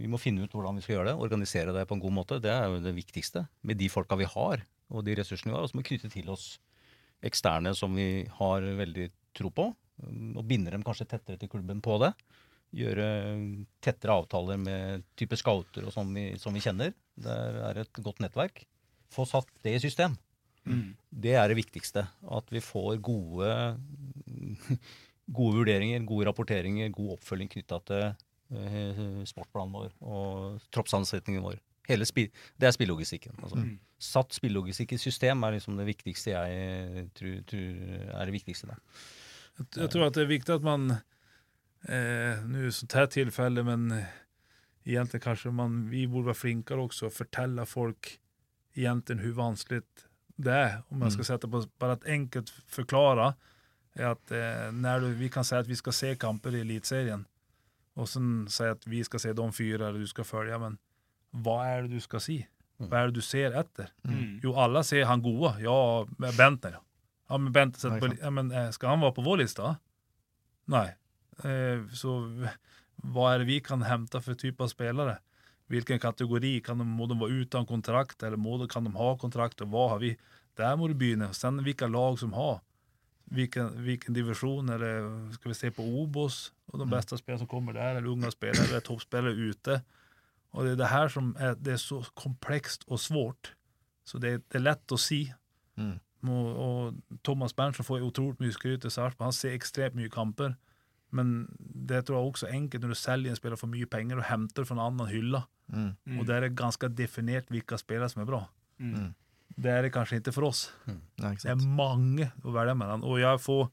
vi må finne ut hvordan vi skal gjøre det, organisere det på en god måte. Det er jo det viktigste. Med de folka vi har, og de ressursene vi har. Og så må vi knytte til oss eksterne som vi har veldig tro på, og binder dem kanskje tettere til klubben på det. Gjøre tettere avtaler med type scouter og sånn vi, som vi kjenner. Det er et godt nettverk. Få satt det i system. Mm. Det er det viktigste. At vi får gode, gode vurderinger, gode rapporteringer, god oppfølging knytta til eh, sportsplanen vår og troppsansetningen vår. Hele spi det er spillelogistikken. Altså. Mm. Satt spillelogistikk i system er liksom det viktigste jeg tror, tror er det viktigste. Da. Jag, jag tror at det er viktig at man, eh, Nå sånt här tilfelle, men egentlig kanskje man, vi borde være flinkere også å fortelle folk egentlig hvor vanskelig det er. Om man skal sette på, bare et enkelt forklare er at eh, når du, vi kan si at vi skal se kamper i elitserien og så si at vi skal se de fyra eller du skal følge, men hva er det du skal se? Hva er det du ser etter? Mm. Jo, alle ser han gode. Ja, Bentner. Ja, men Bente, sätter på, ja, men, Skal han være på vår lista? Nei. Eh, så hva er det vi kan hente for type av spillere? Hvilken kategori? Kan de, må de være uten kontrakt eller må de, kan de ha kontrakt? og hva har vi? Der må du begynne. Sen hvilke lag som har. Hvilken, hvilken divisjon, eller skal vi se på Obos og de beste spillerne som kommer der, eller unge spillere, eller toppspillere ute. Og det er det her som er, det er så komplekst og svårt. Så det är, det er lett å si. Mm. Og, og Thomas Berntsen får utrolig mye skryt i Sarpsborg. Han ser ekstremt mye kamper. Men det tror jeg også er enkelt når du selger en spiller for mye penger og henter fra en annen hylle. Mm. Mm. Og der er ganske definert hvilke spillere som er bra. Mm. Det er det kanskje ikke for oss. Ja, ikke Det er mange å velge mellom. Og jeg får,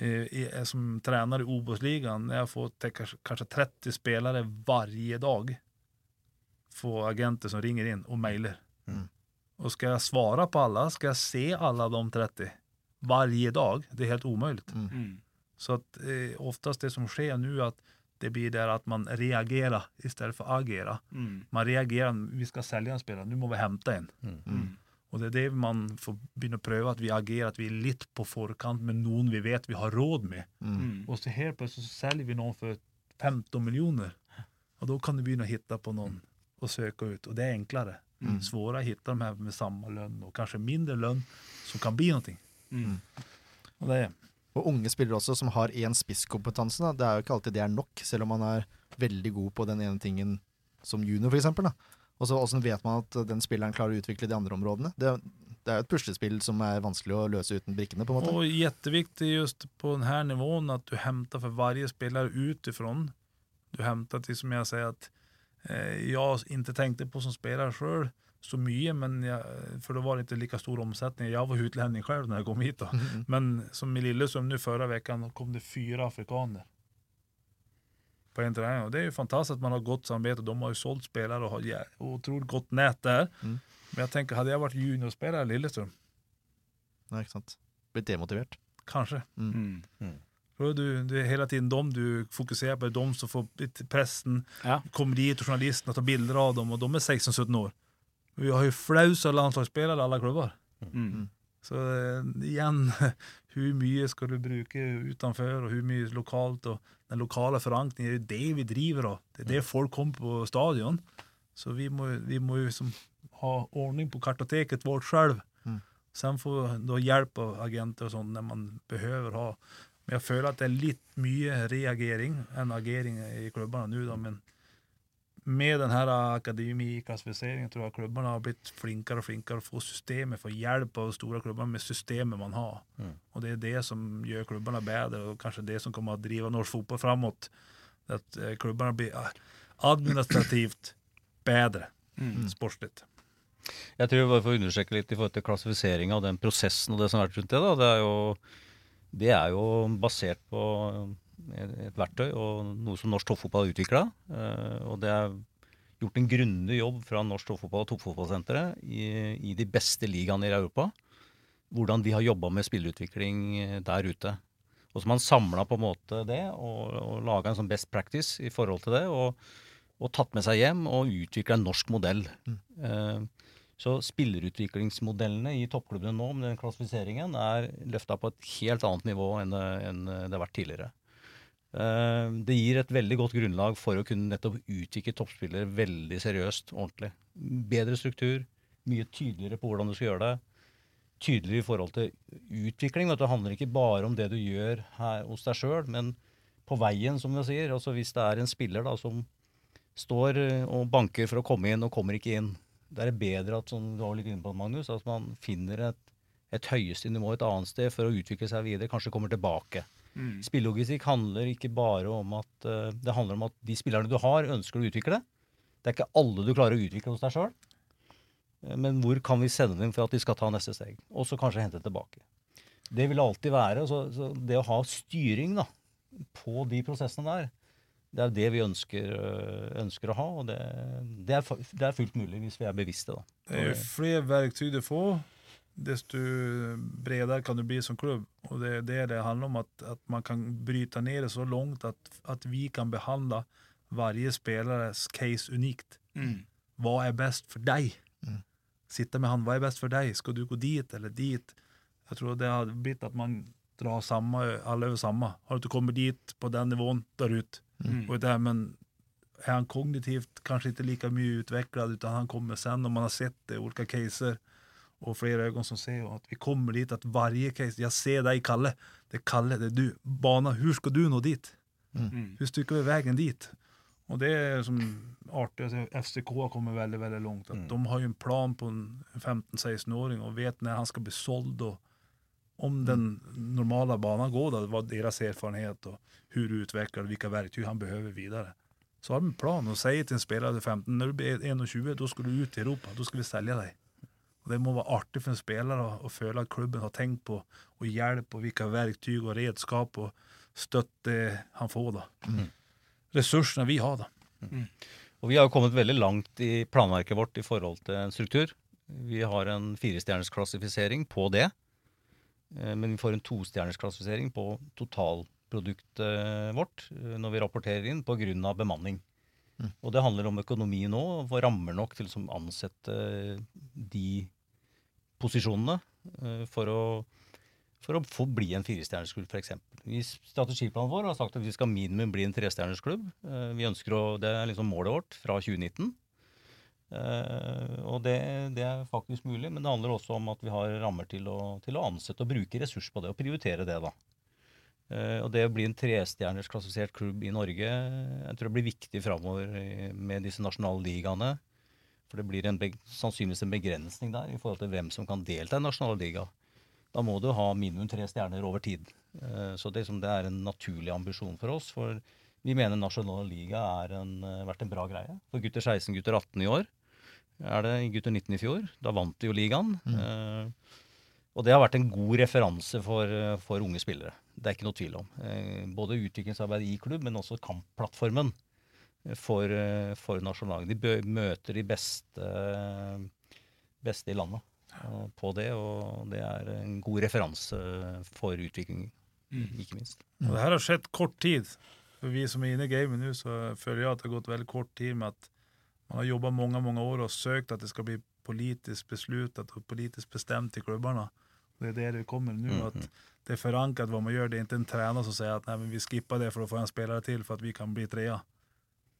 eh, i- som trener i Obos-ligaen, jeg får til kanskje, kanskje 30 spillere hver dag. Få agenter som ringer inn og mailer. Mm. Og skal jeg svare på alle? Skal jeg se alle de 30 varje dag? Det er helt omöjligt. Mm. Mm. Så att eh, oftast det som sker nu at att det blir där att man reagerar istället för agera. Mm. Man reagerar, vi ska sälja en spelare, nu må vi hämta en. Mm. Och det är det man får begynne å prøve, at vi agerer, at vi er litt på forkant med noen vi vet vi har råd med. Mm. Mm. Og så helt plutselig så säljer vi noen for 15 miljoner. Og da kan du begynne å hitte på noen og søke ut. Og det er enklere. Mm. Svårare å hitta de her med samme lønn, og kanskje mindre lønn, som kan bli noe. Mm. Og det Og unge spillere også, som har én spisskompetanse. Det er jo ikke alltid det er nok, selv om man er veldig god på den ene tingen som junior, f.eks. Og så åssen vet man at den spilleren klarer å utvikle de andre områdene? Det, det er jo et puslespill som er vanskelig å løse uten brikkene, på en måte. Och jätteviktigt just på den här nivån att du hämtar för varje spelare utifrån Du hämtar till, som jag säger, att eh, jag inte tänkte på som spelare själv så mycket, men jag, för då var det inte lika stor omsättning. Jag var utlänning själv när jag kom hit. Då. Men som i Lillesund nu förra veckan kom det fyra afrikaner. På en träning. Och det är ju fantastiskt att man har gott samarbete. De har ju sålt spelare och har ja, otroligt gott nät där. Mm. Men jag tänker, hade jag vært juniorspelare i Lillestrøm, Nei, ikke sant. Blitt demotivert. kanske. Mm. Är du, er hele tiden dem du fokuserer på, dem som får pressen, Ja. kommer dit og journalistene tar bilder av dem og de er 16-17 år. Vi har jo flausa landslagsspillere i alle klubber. Mm. Så eh, igjen, hvor mye skal du bruke utenfor, og hvor mye lokalt? og Den lokale forankringen er jo det vi driver av. Det er det folk kommer på stadion. Så vi må, vi må jo liksom ha ordning på kartoteket vårt selv. Mm. Så får da hjelp av agenter og sånn når man behøver ha. Men jeg føler at det er litt mye reagering enn agering i klubbene nå. da, men med denne akademiklassifiseringen tror jeg klubbene har blitt flinkere og flinkere å få systemet, for hjelp av store klubber med systemet man har. Mm. Og det er det som gjør klubbene bedre, og kanskje det som kommer å drive norsk fotball framåt. At klubbene blir ah, administrativt bedre Mm. sportsligt. Jeg tror vi bare får understreke litt i forhold til klassifiseringa og den prosessen og det som har vært rundt det. da. Det er jo, det er jo basert på et, verktøy og noe som norsk toppfotball har utvikla. og det er gjort en grundig jobb fra norsk toppfotball og toppfotballsenteret i, i de beste ligaene i Europa. Hvordan de har jobba med spilleutvikling eh, der ute. Og så har man samla på en måte det og, og laga en sånn best practice i forhold til det. og og tatt med seg hjem og utvikla en norsk modell. Eh, så spillerutviklingsmodellene i toppklubbene nå med den klassifiseringen er løfta på et helt annet nivå enn det, enn det har vært tidligere. Eh, det gir et veldig godt grunnlag for å kunne nettopp utvikle toppspillere veldig seriøst, ordentlig. Bedre struktur, mye tydeligere på hvordan du skal gjøre det. Tydeligere i forhold til utvikling. Det handler ikke bare om det du gjør her hos deg sjøl, men på veien, som vi sier. Altså Hvis det er en spiller da som står eh, og banker for å komme inn og kommer ikke inn. Da er bedre at som du var litt inne på, Magnus, at man finner et, et høyeste nivå et annet sted for å utvikle seg videre, kanskje kommer tilbake. Mm. Spillelogistikk handler ikke bare om at eh, det handler om at de spillerne du har, ønsker å utvikle. Det er ikke alle du klarer å utvikle hos deg sjøl. Men hvor kan vi sende dem for at de skal ta neste steg? Og så kanskje hente tilbake. Det vil alltid være. Så, så det å ha styring da, på de prosessene der, det er det vi ønsker, øh, ønsker å ha. Og det, det, er, det er fullt mulig hvis vi er bevisste. da. Jo flere verktyg du får, desto bredere kan du bli som klubb. Og det er det det handler om, at, at man kan bryte ned det så langt at, at vi kan behandle hver spillers case unikt. Mm. Hva er best for deg? Mm. Sitte med han, hva er best for deg? Skal du gå dit eller dit? Jeg tror det har blitt at man drar samme, alle over samme. Har du ikke kommet dit på den nivåen, drar ut. Mm. Og det men er han kognitivt kanske inte lika mye utvecklad utan han kommer sen om man har sett det i olika caser og flere ögon som ser at att vi kommer dit at varje case, jeg ser deg Kalle, det er Kalle, det er du, bana, hur skal du nå dit? Mm. Hur stycker vi vägen dit? Og det er som artig, FCK har veldig, veldig langt. långt. Mm. De har jo en plan på en 15-16-åring og vet når han skal bli såld och om den normala banan går då, vad deras erfarenhet och hur och vilka verktyg han behöver vidare. Så har de en plan och säger till en spelare 15, när du blir 1,20 då ska du ut i Europa, då ska vi sälja dig. Och det må vara artig för en spelare att- att följa att klubben har tänkt på och hjälp och vilka verktyg och redskap och støtte han får da. Mm. Ressursene vi har da. Og vi har kommet veldig langt i planverket vårt i forhold til en struktur. Vi har en firestjerners klassifisering på det. Eh, Men vi får en tostjerners klassifisering på totalproduktet vårt eh, når vi rapporterer inn pga. bemanning. Mm. Og det handler om økonomi nå, og få rammer nok til å ansette de posisjonene eh, for å, for å få bli en firestjernersklubb, f.eks. I strategiplanen vår har sagt at vi skal minimum bli en trestjernersklubb. Eh, Vi ønsker å, Det er liksom målet vårt fra 2019. Eh, og det, det er faktisk mulig, men det handler også om at vi har rammer til å, til å ansette og bruke ressurs på det, og prioritere det, da. Eh, og det å bli en trestjerners klassifisert klubb i Norge, jeg tror det blir viktig framover med disse nasjonale ligaene. For det blir en, sannsynligvis en begrensning der i forhold til hvem som kan delta i nasjonale liga. Da må du ha minimum tre stjerner over tid. Eh, Så det, som det er en naturlig ambisjon for oss. For Vi mener Nasjonal liga har vært en bra greie for gutter 16, gutter 18 i år. Er det gutter 19 i fjor? Da vant de jo ligaen. Mm. Eh, og det har vært en god referanse for, for unge spillere. Det er ikke noe tvil om. Eh, både utviklingsarbeid i klubb, men også kampplattformen for, eh, for nasjonallaget. De møter de beste, beste i landet eh, på det, og det er en god referanse for utvikling, ikke minst. Og det her har skjedd kort tid. For vi som er inne i gamet nå, så føler jeg at det har gått veldig kort tid med att man har jobbat många, många år och sökt att det ska bli politiskt beslutat och politiskt bestämt i klubbarna. Det är det det kommer nu. Mhm. Att det är förankrat vad man gör. Det är inte en tränare som säger att Nej, men vi skippar det för att få en spelare till för att vi kan bli trea.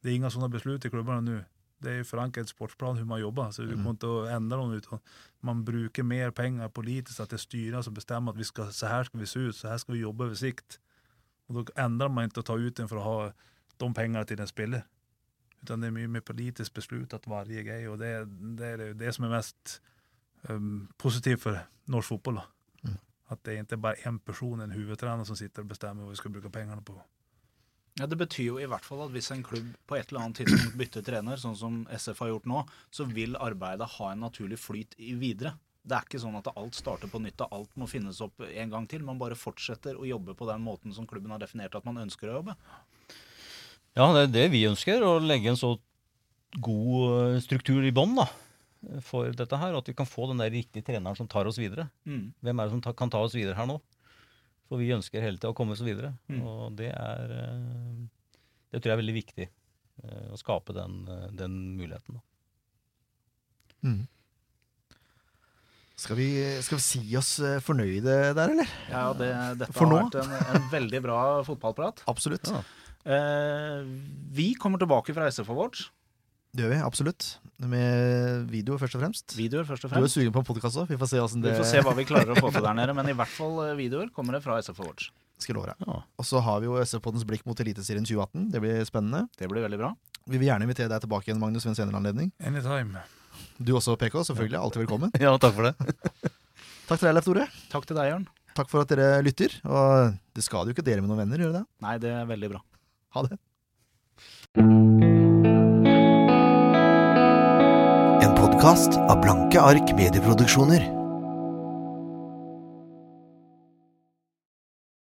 Det är inga sådana beslut i klubbarna nu. Det är förankrat i sportsplan hur man jobbar. Så du Mm. går inte att ändra någon utan man brukar mer pengar politiskt. Att det är styrelsen som bestämmer att vi ska, så här ska vi se ut, så här ska vi jobba över sikt. Och då ändrar man inte å ta ut den för att ha de pengarna till den spiller. Utan det är mycket mer politiskt beslutat varje grej och det, är- det är det, som är mest um, positivt för norsk fotboll. Mm. Att det är inte bara en person, en huvudtränare som sitter och bestämmer vad vi ska bruka pengarna på. Ja, Det betyr jo i hvert fall at hvis en klubb på et eller annet tidspunkt bytter trener, sånn som SF har gjort nå, så vil arbeidet ha en naturlig flyt i videre. Det er ikke sånn at alt starter på nytt og alt må finnes opp en gang til. Man bare fortsetter å jobbe på den måten som klubben har definert at man ønsker å jobbe. Ja, det er det vi ønsker, å legge en så god eh, struktur i bånn for dette her, at vi kan få den der riktige treneren som tar oss videre. Mm. Hvem er det som ta, kan ta oss videre her nå? For vi ønsker hele tida å komme oss videre. Mm. Og det er eh, Det tror jeg er veldig viktig. eh, Å skape den, den muligheten. Da. Mm. Skal, vi, skal vi si oss fornøyde der, eller? Ja, det, dette For har nå? vært en, en veldig bra fotballprat. Absolutt. Ja. Eh, vi kommer tilbake fra SF Awards. Det gjør vi. Absolutt. Med videoer, først og fremst. Videoer først og Du er fremst. sugen på en podkast òg. Vi får se åssen Vi får se hva vi klarer å få til der nede, men i hvert fall eh, videoer kommer det fra SF Awards. skal love deg. Ja. Og så har vi jo SF-poddens blikk mot Eliteserien 2018. Det blir spennende. Det blir veldig bra. Vi vil gjerne invitere deg tilbake igjen, Magnus, ved en senere anledning. Anytime. Du også, PK. Selvfølgelig. Alltid velkommen. ja, takk for det. Takk til deg, Leif Tore. Takk til deg, Jørn. Takk for at dere lytter. Og det skal jo ikke dere med noen venner, gjør det det? Nei, det er veldig bra. Ha det. En podkast av Blanke ark medieproduksjoner.